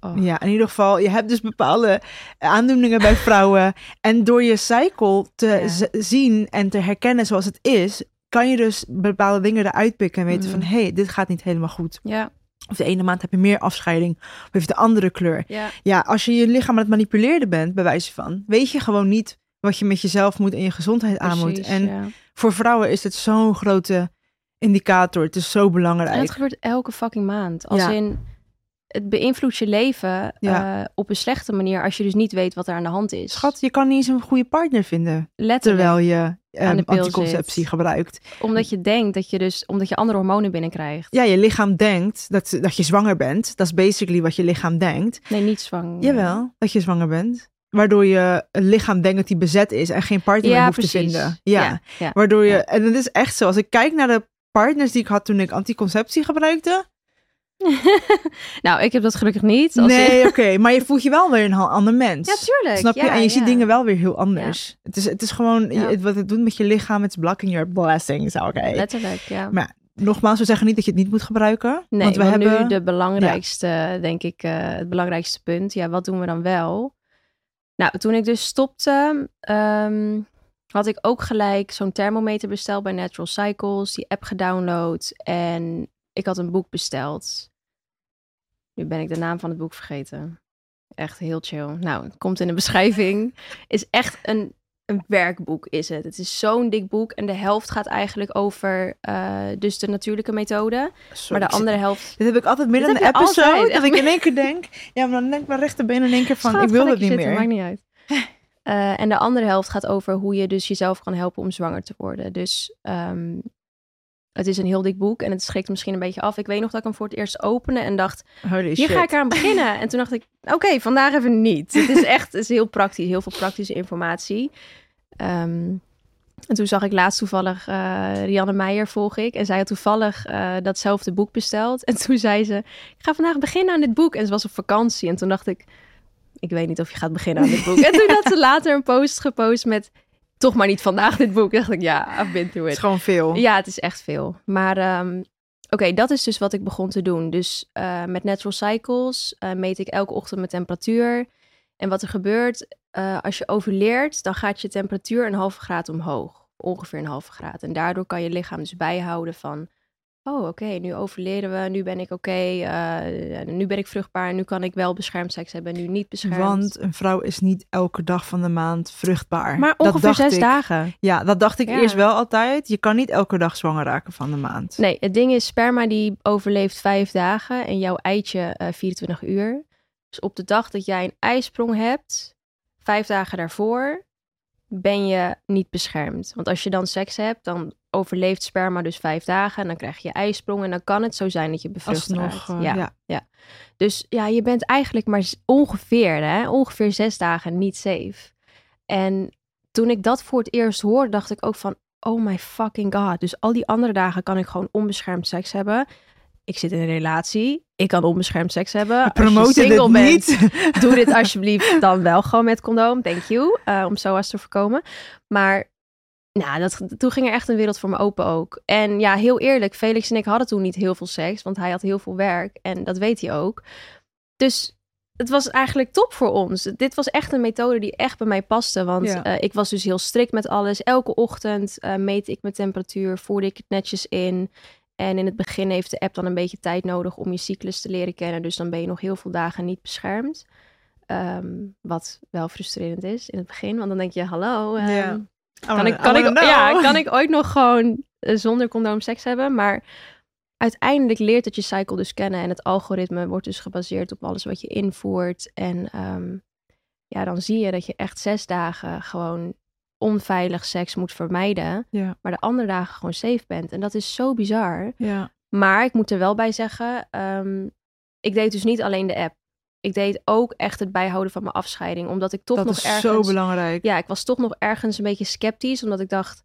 Oh. Ja, in ieder geval, je hebt dus bepaalde aandoeningen bij vrouwen. En door je cycle te Ja. zien en te herkennen zoals het is, kan je dus bepaalde dingen eruit pikken en weten Mhm. van, hé, hey, dit gaat niet helemaal goed. Ja, Of de ene maand heb je meer afscheiding, of heeft de andere kleur. ja. Ja, als je je lichaam aan het manipuleren bent, bij wijze van, weet je gewoon niet wat je met jezelf moet en je gezondheid aan moet. En ja. voor vrouwen is het zo'n grote indicator. Het is zo belangrijk. En het gebeurt elke fucking maand. Als Ja. in, het beïnvloedt je leven Ja. eh, op een slechte manier als je dus niet weet wat er aan de hand is. Schat, je kan niet eens een goede partner vinden letterlijk. terwijl je pil anticonceptie zit. gebruikt. Omdat je denkt dat je dus, omdat je andere hormonen binnenkrijgt. Ja, je lichaam denkt dat, dat je zwanger bent. Dat is basically wat je lichaam denkt. Nee, niet zwanger. Jawel, dat je zwanger bent. Waardoor je lichaam denkt dat die bezet is en geen partner meer hoeft precies. te vinden. Ja. ja. ja. Waardoor je, en het is echt zo, als ik kijk naar de partners die ik had toen ik anticonceptie gebruikte, nou, ik heb dat gelukkig niet. Als Nee, oké. Maar je voelt je wel weer een ander mens. Ja, tuurlijk. Snap je? Ja, en je ziet dingen wel weer heel anders. Het, is, het is gewoon, wat het doet met je lichaam, het is blocking your blessings. Oké. Letterlijk, ja. Maar nogmaals, we zeggen niet dat je het niet moet gebruiken. Nee, want we hebben... nu de belangrijkste, denk ik, eh, het belangrijkste punt. Ja, wat doen we dan wel? Nou, toen ik dus stopte, ehm, had ik ook gelijk zo'n thermometer besteld bij Natural Cycles, die app gedownload en ik had een boek besteld. Nu ben ik de naam van het boek vergeten. Echt heel chill. Nou, het komt in de beschrijving. Is echt een, een werkboek, is het. Het is zo'n dik boek en de helft gaat eigenlijk over eh, dus de natuurlijke methode. Sorry, Maar de andere helft Dit heb ik altijd midden in je episode, altijd, dat ik in één keer denk... Ja, maar dan denk ik mijn rechterbeen in één keer van, Schat, ik wil het niet zitten, meer. Maakt niet uit. Eh, en de andere helft gaat over hoe je dus jezelf kan helpen om zwanger te worden. Dus ehm, het is een heel dik boek en het schrikt misschien een beetje af. Ik weet nog dat ik hem voor het eerst opende en dacht, Holy hier shit. ga ik aan beginnen. En toen dacht ik, oké, vandaag even niet. Het is echt het is heel praktisch, heel veel praktische informatie. Ehm, en toen zag ik laatst toevallig eh, Rianne Meijer volg ik. En zij had toevallig eh, datzelfde boek besteld. En toen zei ze, ik ga vandaag beginnen aan dit boek. En ze was op vakantie. En toen dacht ik, ik weet niet of je gaat beginnen aan dit boek. En toen had ze later een post gepost met, toch maar niet vandaag dit boek. dacht ik, ja, I've been through Het is it. gewoon veel. Ja, het is echt veel. Maar ehm, oké, dat is dus wat ik begon te doen. Dus eh, met Natural Cycles eh, meet ik elke ochtend mijn temperatuur. En wat er gebeurt, eh, als je overleert, dan gaat je temperatuur een halve graad omhoog. Ongeveer een halve graad. En daardoor kan je lichaam dus bijhouden van... Oh, oké, nu overleren we, nu ben ik oké, eh, nu ben ik vruchtbaar, nu kan ik wel beschermd seks hebben, nu niet beschermd. Want een vrouw is niet elke dag van de maand vruchtbaar. maar Dat ongeveer dacht zes ik. dagen. Ja, dat dacht ik Ja. eerst wel altijd. Je kan niet elke dag zwanger raken van de maand. Nee, het ding is, sperma die overleeft vijf dagen en jouw eitje eh 24 uur. Dus op de dag dat jij een ijsprong hebt, vijf dagen daarvoor, ben je niet beschermd. Want als je dan seks hebt, dan overleeft sperma dus vijf dagen en dan krijg je ijsprong en dan kan het zo zijn dat je bevrucht Alsnog, raakt. eh, ja. ja. Dus ja, je bent eigenlijk maar ongeveer, hè, ongeveer zes dagen niet safe. En toen ik dat voor het eerst hoorde, dacht ik ook van, oh my fucking god. Dus al die andere dagen kan ik gewoon onbeschermd seks hebben. Ik zit in een relatie, ik kan onbeschermd seks hebben. Promoten dit single bent, niet. doe dit alsjeblieft dan wel gewoon met condoom. Thank you. eh, om SOA's te voorkomen. Maar nou, dat, toen ging er echt een wereld voor me open ook. En ja, heel eerlijk, Felix en ik hadden toen niet heel veel seks. Want hij had heel veel werk. En dat weet hij ook. Dus het was eigenlijk top voor ons. Dit was echt een methode die echt bij mij paste. Want Ja. eh, ik was dus heel strikt met alles. Elke ochtend eh, meet ik mijn temperatuur, voerde ik het netjes in. En in het begin heeft de app dan een beetje tijd nodig om je cyclus te leren kennen. Dus dan ben je nog heel veel dagen niet beschermd. Ehm, wat wel frustrerend is in het begin. Want dan denk je, hallo, ehm, kan, ik, kan, ik, ja, kan ik ooit nog gewoon eh, zonder condoom seks hebben? Maar uiteindelijk leert het je cycle dus kennen. En het algoritme wordt dus gebaseerd op alles wat je invoert. En ehm, ja, dan zie je dat je echt zes dagen gewoon onveilig seks moet vermijden. Ja. Maar de andere dagen gewoon safe bent. En dat is zo bizar. Ja. Maar ik moet er wel bij zeggen, ehm, ik deed dus niet alleen de app. Ik deed ook echt het bijhouden van mijn afscheiding. Omdat ik toch dat nog is ergens... zo belangrijk. Ja, ik was toch nog ergens een beetje sceptisch. Omdat ik dacht,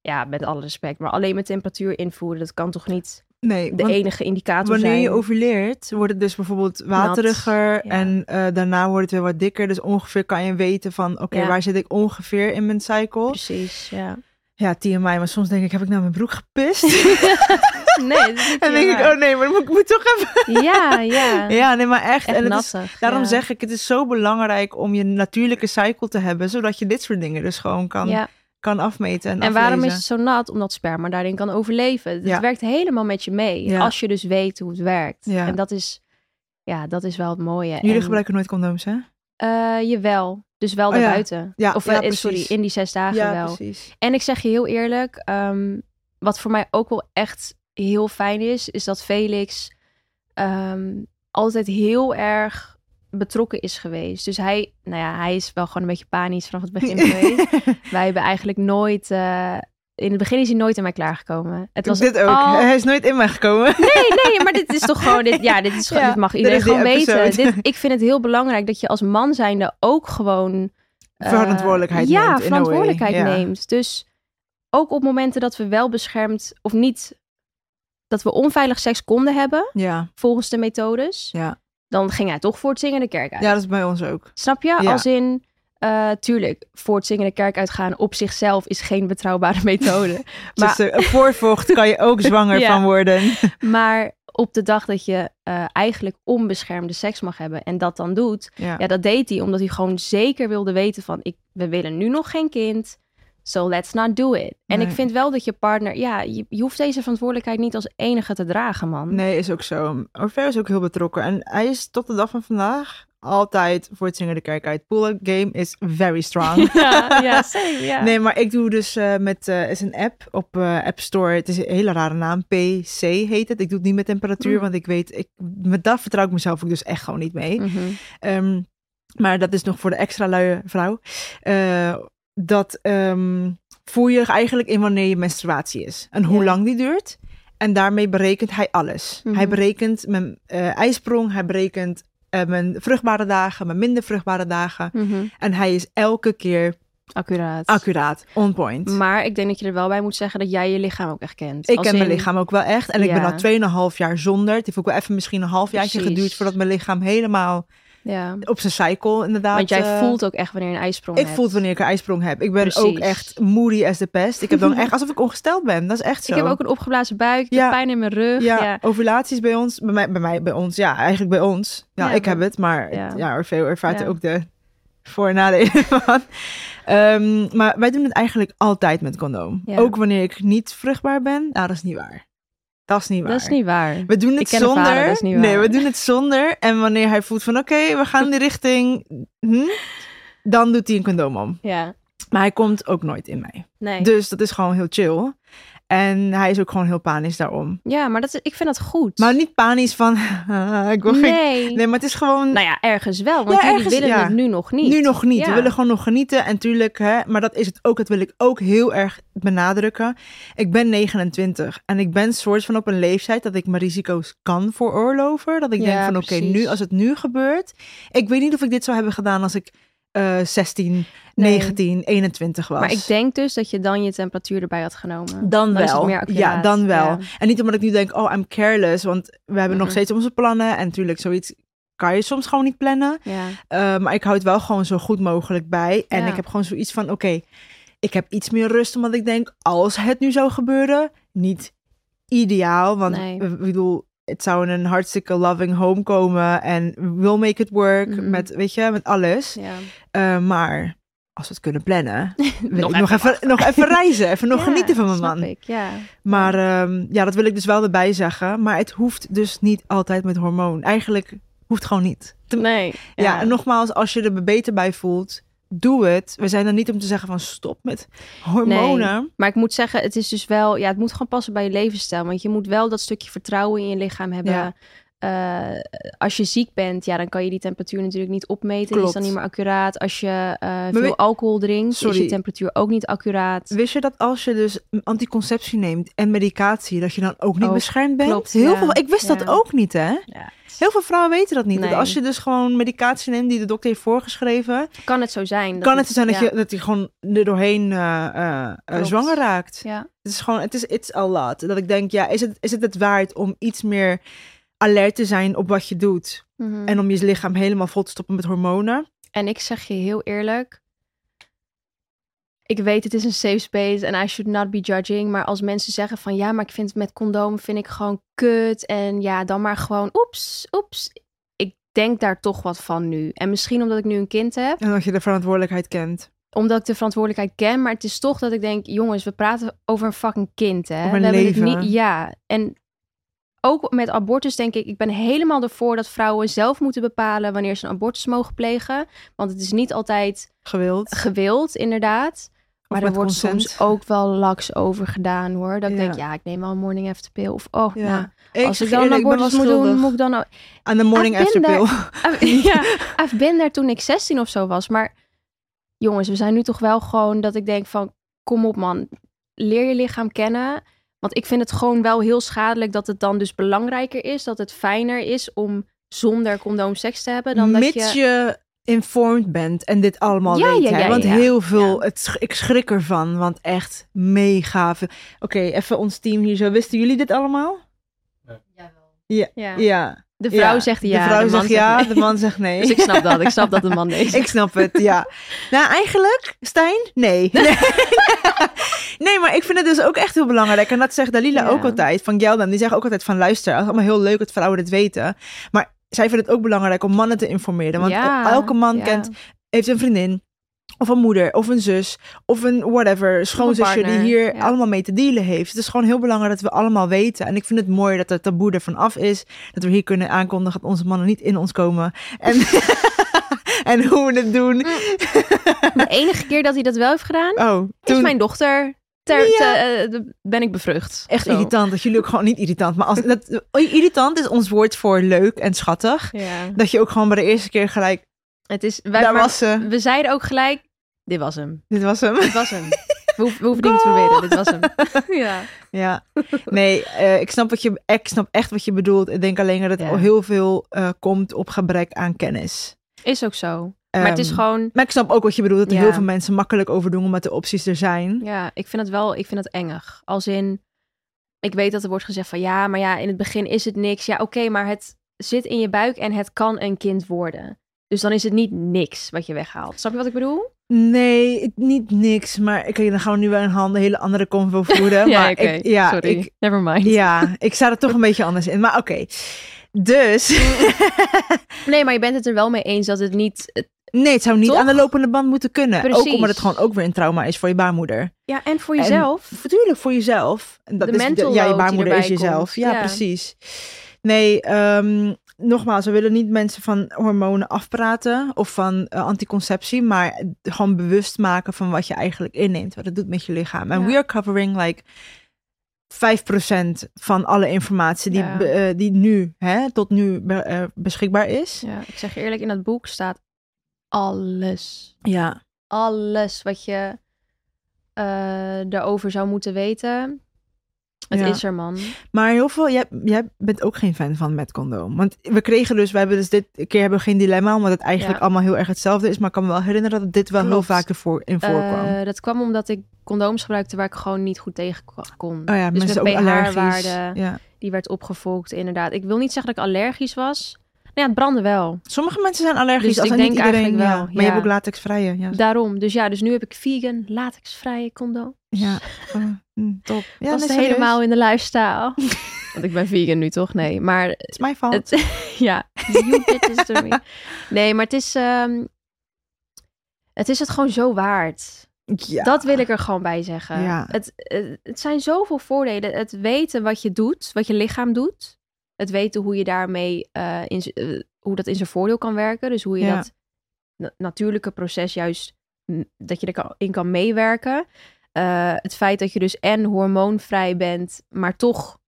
ja, met alle respect. Maar alleen mijn temperatuur invoeren, dat kan toch niet Nee, de enige indicator wanneer zijn. je overleert, wordt het dus bijvoorbeeld wateriger. ja. En eh, daarna wordt het weer wat dikker. Dus ongeveer kan je weten van, oké, Ja. waar zit ik ongeveer in mijn cycle? Precies, ja. Ja, TMI, maar soms denk ik, heb ik nou mijn broek gepist? nee, dat is niet en denk ik, oh nee, maar ik moet toch even... Ja, ja. Ja, nee, maar echt. Echt en het is, daarom ja. zeg ik, het is zo belangrijk om je natuurlijke cycle te hebben, zodat je dit soort dingen dus gewoon kan, Ja. Kan afmeten en En waarom is het zo nat? Omdat sperma daarin kan overleven. Het Ja. werkt helemaal met je mee. Ja. Als je dus weet hoe het werkt. Ja. En dat is, ja, dat is wel het mooie. Jullie en, gebruiken nooit condooms, hè? eh, jawel. Dus wel Oh daarbuiten. Ja, of eh, in, sorry, in die zes dagen wel. precies. En ik zeg je heel eerlijk, ehm, wat voor mij ook wel echt heel fijn is, is dat Felix ehm, altijd heel erg betrokken is geweest. Dus hij, nou ja, hij is wel gewoon een beetje panisch vanaf het begin geweest. Wij hebben eigenlijk nooit, eh, in het begin is hij nooit in mij klaargekomen. Het was dit ook. al- Hij is nooit in mij gekomen. Nee, nee, maar dit is toch gewoon, dit, ja, dit, is, Ja, dit mag iedereen gewoon weten. Dit, ik vind het heel belangrijk dat je als man zijnde ook gewoon... eh, Verantwoordelijkheid ja, neemt, in a way. verantwoordelijkheid Ja. neemt. Dus ook op momenten dat we wel beschermd of niet dat we onveilig seks konden hebben, Ja, volgens de methodes, ja. Dan ging hij toch voor het zingen de kerk uit. ja, dat is bij ons ook. Snap je? Ja. Als in, eh, tuurlijk, voor het zingen de kerk uitgaan op zichzelf is geen betrouwbare methode. Maar, dus, eh, voorvocht kan je ook zwanger Ja. van worden. maar op de dag dat je eh, eigenlijk onbeschermde seks mag hebben en dat dan doet, Ja. ja, dat deed hij omdat hij gewoon zeker wilde weten van, ik, we willen nu nog geen kind, so let's not do it. En Nee. ik vind wel dat je partner, ja, je, je hoeft deze verantwoordelijkheid niet als enige te dragen, man. Nee, is ook zo. Orfeo is ook heel betrokken. En hij is tot de dag van vandaag altijd voor het zingen de kerk uit. Pool game is very strong. Ja, ja, same. Nee, maar ik doe dus eh, met, eh is een app op eh, App Store. Het is een hele rare naam. PC heet het. Ik doe het niet met temperatuur, Mm. want ik weet, ik, met dat vertrouw ik mezelf ook dus echt gewoon niet mee. Mhm. Ehm, maar dat is nog voor de extra luie vrouw. Eh, dat ehm, voel je eigenlijk in wanneer je menstruatie is. En hoe Ja. lang die duurt. En daarmee berekent hij alles. Mhm. Hij berekent mijn eh, ijsprong. Hij berekent eh, mijn vruchtbare dagen, mijn minder vruchtbare dagen. Mhm. En hij is elke keer Accuraat. accuraat, on point. Maar ik denk dat je er wel bij moet zeggen dat jij je lichaam ook echt kent. ik Als ken mijn lichaam ook wel echt. En ik ben al 2,5 jaar zonder. Het heeft ook wel even misschien een halfjaartje geduurd voordat mijn lichaam helemaal Ja. op zijn cycle inderdaad. Want jij eh, voelt ook echt wanneer een ijsprong Ik hebt. voel het wanneer ik een ijsprong heb. Ik ben Precies. ook echt moody as the pest. Ik heb dan echt alsof ik ongesteld ben. Dat is echt zo. Ik heb ook een opgeblazen buik, ik Ja. pijn in mijn rug. ja, Ja. ovulaties bij ons. Bij mij, bij mij, bij ons. Ja, eigenlijk bij ons. Ja, Ja, ik heb het, maar ja. Orfeo ervaart er ook de voor- en nadelen van. Ehm, maar wij doen het eigenlijk altijd met condoom. Ook wanneer ik niet vruchtbaar ben. Nou, dat is niet waar. Dat is niet waar. Dat is niet waar. We doen het de zonder. vader, is niet nee, we doen het zonder. En wanneer hij voelt van oké, we gaan in die richting. hm, dan doet hij een condoom om. Ja, Maar hij komt ook nooit in mij. nee. Dus dat is gewoon heel chill. En hij is ook gewoon heel panisch daarom. Ja, maar dat is, ik vind dat goed. Maar niet panisch van, ik wil geen... nee. Nee, maar het is gewoon... Nou ja, ergens wel, want Ja, jullie ergens, willen ja. het nu nog niet. Nu nog niet. We willen gewoon nog genieten. En tuurlijk, hè, maar dat is het ook. Dat wil ik ook heel erg benadrukken. Ik ben 29 en ik ben soort van op een leeftijd dat ik mijn risico's kan veroorloven. Dat ik denk van oké, nu als het nu gebeurt. Ik weet niet of ik dit zou hebben gedaan als ik eh 16, Nee. 19, 21 was. Maar ik denk dus dat je dan je temperatuur erbij had genomen. Dan, wel. meer ja, dan wel. ja. En niet omdat ik nu denk, oh, I'm careless. Want we hebben nog Mhm. steeds onze plannen. En natuurlijk, zoiets kan je soms gewoon niet plannen. Ja. Uh, maar ik hou het wel gewoon zo goed mogelijk bij. En Ja. ik heb gewoon zoiets van, oké, ik heb iets meer rust. Omdat ik denk, als het nu zou gebeuren, niet ideaal. Want Nee. ik bedoel, het zou in een hartstikke loving home komen. En we'll make it work. Mhm. Met, weet je, met alles. ja. Uh, maar als we het kunnen plannen, wil Nog ik nog even nog even reizen. Even nog Ja, genieten van mijn snap man. Ik, ja. Maar ehm, ja, dat wil ik dus wel erbij zeggen. Maar het hoeft dus niet altijd met hormoon. Eigenlijk hoeft gewoon niet. Nee. Ja, en nogmaals, als je er beter bij voelt, doe het. We zijn er niet om te zeggen van stop met hormonen. Maar ik moet zeggen, het is dus wel, ja, het moet gewoon passen bij je levensstijl. Want je moet wel dat stukje vertrouwen in je lichaam hebben. Ja. Eh, als je ziek bent, ja, dan kan je die temperatuur natuurlijk niet opmeten. Die is dan niet meer accuraat. Als je eh, we- veel alcohol drinkt, is Sorry. je temperatuur ook niet accuraat. Wist je dat als je dus anticonceptie neemt en medicatie, dat je dan ook niet beschermd bent? klopt, Heel ja. veel, ik wist dat ook niet, hè? Ja. Heel veel vrouwen weten dat niet. Dat als je dus gewoon medicatie neemt die de dokter heeft voorgeschreven, Kan het zo zijn? dat kan het zo zijn dat, je, dat je gewoon er doorheen eh, zwanger raakt. Ja. Het is gewoon, het is it's a lot. Dat ik denk, ja, is het, is het het waard om iets meer alert te zijn op wat je doet? Mhm. En om je lichaam helemaal vol te stoppen met hormonen? En ik zeg je heel eerlijk. Ik weet, het is een safe space en I should not be judging. Maar als mensen zeggen van ja, maar ik vind het met condoom vind ik gewoon kut. En ja, dan maar gewoon oeps, oeps. Ik denk daar toch wat van nu. En misschien omdat ik nu een kind heb. En dat je de verantwoordelijkheid kent. Omdat ik de verantwoordelijkheid ken. Maar het is toch dat ik denk, jongens, we praten over een fucking kind. Hè? Over een we hebben het niet, ja, en ook met abortus denk ik, ik ben helemaal ervoor dat vrouwen zelf moeten bepalen wanneer ze een abortus mogen plegen. Want het is niet altijd Gewild. gewild, inderdaad. Maar er wordt consent. soms ook wel laks over gedaan hoor. Dat ik Ja. denk, ja, ik neem wel een morning after pill. Of oh, Ja. nou, Ik als ik dan een ik ben abortus moet doen, moet ik dan. Aan de morning after pill. ja, I've been there toen ik 16 of zo was. Maar jongens, we zijn nu toch wel gewoon dat ik denk van... Kom op man, leer je lichaam kennen. Want ik vind het gewoon wel heel schadelijk dat het dan dus belangrijker is. Dat het fijner is om zonder condoom seks te hebben. Dan Mits dat je... je... informed bent en dit allemaal Ja, weet. ja, want heel veel, het, ik schrik ervan, want echt mega veel. Oké, even ons team hier zo. Wisten jullie dit allemaal? Ja. Ja. ja. De vrouw Ja. zegt ja, De vrouw zegt ja, nee. de man zegt nee. Dus ik snap dat. Ik snap dat de man nee zegt. Ik snap het, ja. Nou, eigenlijk, Stijn, nee. nee. Nee, maar ik vind het dus ook echt heel belangrijk. En dat zegt Dalila Ja. ook altijd, van Geldan. Die zeggen ook altijd van, luister, het is allemaal heel leuk dat vrouwen dit weten. Maar zij vinden het ook belangrijk om mannen te informeren. Want elke man kent, heeft een vriendin. Of een moeder, of een zus, of een whatever, schoonzusje die hier ja. allemaal mee te dealen heeft. Het is gewoon heel belangrijk dat we allemaal weten. En ik vind het mooi dat het taboe ervan af is. Dat we hier kunnen aankondigen dat onze mannen niet in ons komen. En, en hoe we het doen. De enige keer dat hij dat wel heeft gedaan, Oh, is toen mijn dochter. Ter, Ja. te- eh, ben ik bevrucht. echt Zo. irritant. Dat jullie ook gewoon niet irritant. Maar als, dat, irritant is ons woord voor leuk en schattig. Ja. Dat je ook gewoon bij de eerste keer gelijk, Het is, wij, daar maar was ze. We zeiden ook gelijk, dit was hem. Dit was hem. Dit was hem. We, hoeven- we hoeven niet te proberen, dit was hem. ja. Ja, nee, eh, ik, snap wat je, ik snap echt wat je bedoelt. Ik denk alleen dat het Ja. al heel veel eh, komt op gebrek aan kennis. Is ook zo. maar het is Ehm, gewoon, Maar ik snap ook wat je bedoelt, dat er Ja. heel veel mensen makkelijk over doen omdat de opties er zijn. ja, ik vind het wel, ik vind het engig. Als in, ik weet dat er wordt gezegd van ja, maar ja, in het begin is het niks. Ja, oké, maar het zit in je buik en het kan een kind worden. Dus dan is het niet niks wat je weghaalt. Snap je wat ik bedoel? Nee, niet niks. Maar oké, dan gaan we nu wel een handen hele andere convo voeren. ja, maar ik, ja, Sorry. ik, Never mind. ja, ik sta er toch een beetje anders in. Maar oké, dus... Nee, maar je bent het er wel mee eens dat het niet... Nee, het zou niet Toch? aan de lopende band moeten kunnen. Ook Precies. omdat het gewoon ook weer een trauma is voor je baarmoeder. Ja, en voor En- jezelf. Natuurlijk voor jezelf. Dat De is, mental ja, je baarmoeder is jezelf. Ja, Ja. precies. Nee, ehm, nogmaals, we willen niet mensen van hormonen afpraten of van eh, anticonceptie, maar gewoon bewust maken van wat je eigenlijk inneemt, wat het doet met je lichaam. En Ja. we are covering like 5% van alle informatie die, Ja. eh, die nu, hè, tot nu be- eh, beschikbaar is. Ja, ik zeg je eerlijk, in dat boek staat alles. Ja. Alles wat je daarover zou moeten weten. Het Ja. is er, man. Maar heel veel, jij, jij bent ook geen fan van met condoom. Want we kregen dus, we hebben dus dit keer hebben we geen dilemma, omdat het eigenlijk Ja. allemaal heel erg hetzelfde is. Maar ik kan me wel herinneren dat dit wel heel vaak ervoor in voorkwam. Eh, dat kwam omdat ik condooms gebruikte waar ik gewoon niet goed tegen kon. oh ja, dus mensen ook allergisch. Ja. die werd opgevolgd, inderdaad. Ik wil niet zeggen dat ik allergisch was. Nou ja, het brandde wel. Sommige mensen zijn allergisch, Dus als ik niet denk iedereen eigenlijk wel, ja. Maar je hebt ook latexvrije. Ja, Daarom. Dus ja, dus nu heb ik vegan, latexvrije condooms. ja. Mm, top. Ja, dat is nee, helemaal in de lifestyle. Want ik ben vegan nu toch? Nee, maar Het is mijn fout. ja, you did this to me. Nee, maar het is, ehm, het is het gewoon zo waard. ja. Dat wil ik er gewoon bij zeggen. Ja. Het, het, het zijn zoveel voordelen. Het weten wat je doet, wat je lichaam doet. Het weten hoe je daarmee, eh, in, eh, hoe dat in zijn voordeel kan werken. Dus hoe je Ja. dat na- natuurlijke proces juist, dat je erin kan meewerken. Eh, het feit dat je dus en hormoonvrij bent, maar toch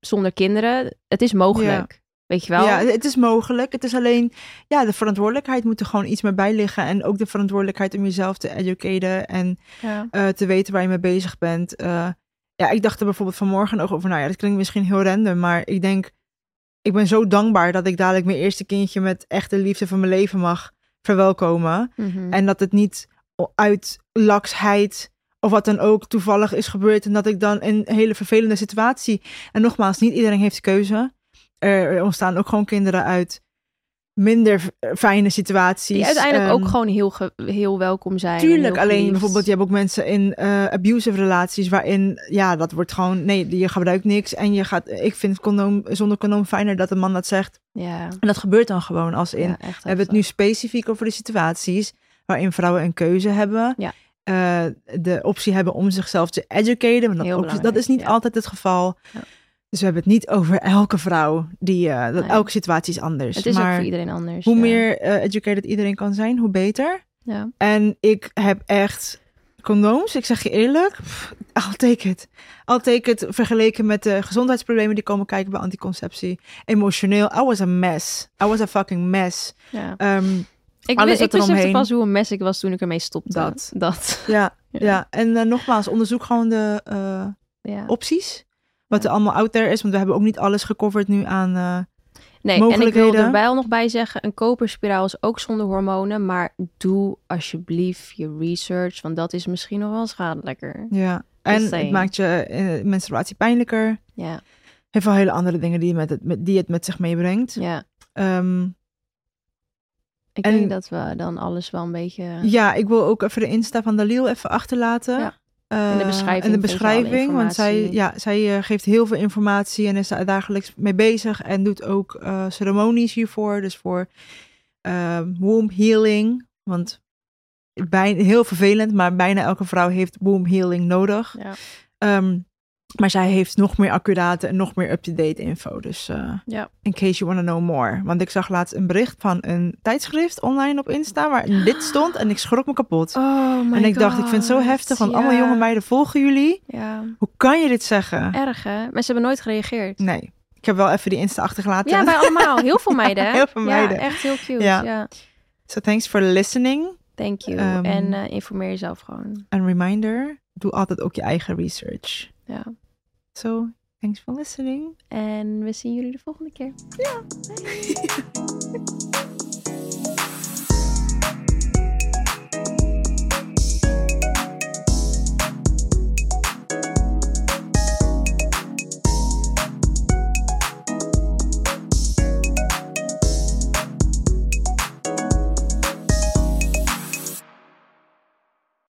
zonder kinderen. Het is mogelijk. Weet je wel? Ja, het is mogelijk. Het is alleen, ja, de verantwoordelijkheid moet er gewoon iets meer bij liggen. En ook de verantwoordelijkheid om jezelf te educaten en Ja. te weten waar je mee bezig bent. Ja, ik dacht er bijvoorbeeld vanmorgen nog over, nou ja, dat klinkt misschien heel random, maar ik denk, ik ben zo dankbaar dat ik dadelijk mijn eerste kindje met echte liefde van mijn leven mag verwelkomen. Mhm. En dat het niet uit laksheid of wat dan ook toevallig is gebeurd. En dat ik dan in een hele vervelende situatie. En nogmaals, niet iedereen heeft keuze. Er ontstaan ook gewoon kinderen uit minder v- fijne situaties. Die uiteindelijk Ehm, ook gewoon heel, heel welkom zijn. Tuurlijk, alleen bijvoorbeeld, je hebt ook mensen in eh, abusive relaties waarin, ja, dat wordt gewoon, nee, je gebruikt niks en je gaat, ik vind condoom, zonder condoom fijner dat een man dat zegt. Ja, En dat gebeurt dan gewoon als in, ja, we hebben het nu specifiek over de situaties waarin vrouwen een keuze hebben. Ja. eh, de optie hebben om zichzelf te educaten. Maar dat, ook- dat is niet altijd het geval. Ja. Dus we hebben het niet over elke vrouw. Die, eh, dat Nee. Elke situatie is anders. Het is ook maar voor iedereen anders. hoe ja. meer eh, educated iedereen kan zijn, hoe beter. Ja. En ik heb echt condooms, ik zeg je eerlijk, pff, I'll take it. I'll take it vergeleken met de gezondheidsproblemen die komen kijken bij anticonceptie. Emotioneel, I was a mess. I was a fucking mess. Ja. Ehm, Ik, Alles ik eromheen. pas hoe een mes ik was toen ik ermee stopte. Dat. Dat. ja, Ja. ja. en eh, nogmaals, onderzoek gewoon de eh, Ja. opties. Wat er allemaal out there is, want we hebben ook niet alles gecoverd nu aan... eh, Nee, en ik wil er wel nog bij zeggen, een koperspiraal is ook zonder hormonen, maar doe alsjeblieft je research, want dat is misschien nog wel schadelijker. ja. En het maakt je eh, menstruatie pijnlijker. Ja. heeft wel hele andere dingen die, met het, met, die het met zich meebrengt. Ja, Ehm, ik En- denk dat we dan alles wel een beetje... ja, ik wil ook even de Insta van Dalil even achterlaten. Ja. Eh, In de beschrijving in de vind je alle beschrijving, want zij, ja, zij eh, geeft heel veel informatie en is daar dagelijks mee bezig en doet ook eh, ceremonies hiervoor. Dus voor ehm womb healing. Want bij, heel vervelend, maar bijna elke vrouw heeft womb healing nodig. Ja. Ehm, maar zij heeft nog meer accurate en nog meer up-to-date info. Dus eh, Ja. in case you want to know more. Want ik zag laatst een bericht van een tijdschrift online op Insta waar dit stond en ik schrok me kapot. Oh my en ik dacht, ik vind het zo heftig, want ja. allemaal jonge meiden volgen jullie. Ja, Hoe kan je dit zeggen? erg hè? Maar ze hebben nooit gereageerd. Nee, ik heb wel even die Insta achtergelaten. Ja, bij allemaal. Heel veel meiden. Heel veel meiden. Ja, echt heel cute. Ja. So thanks for listening. Thank you. Ehm, en eh, informeer jezelf gewoon. En reminder, doe altijd ook je eigen research. Ja. So, thanks for listening. En we zien jullie de volgende keer. Ja.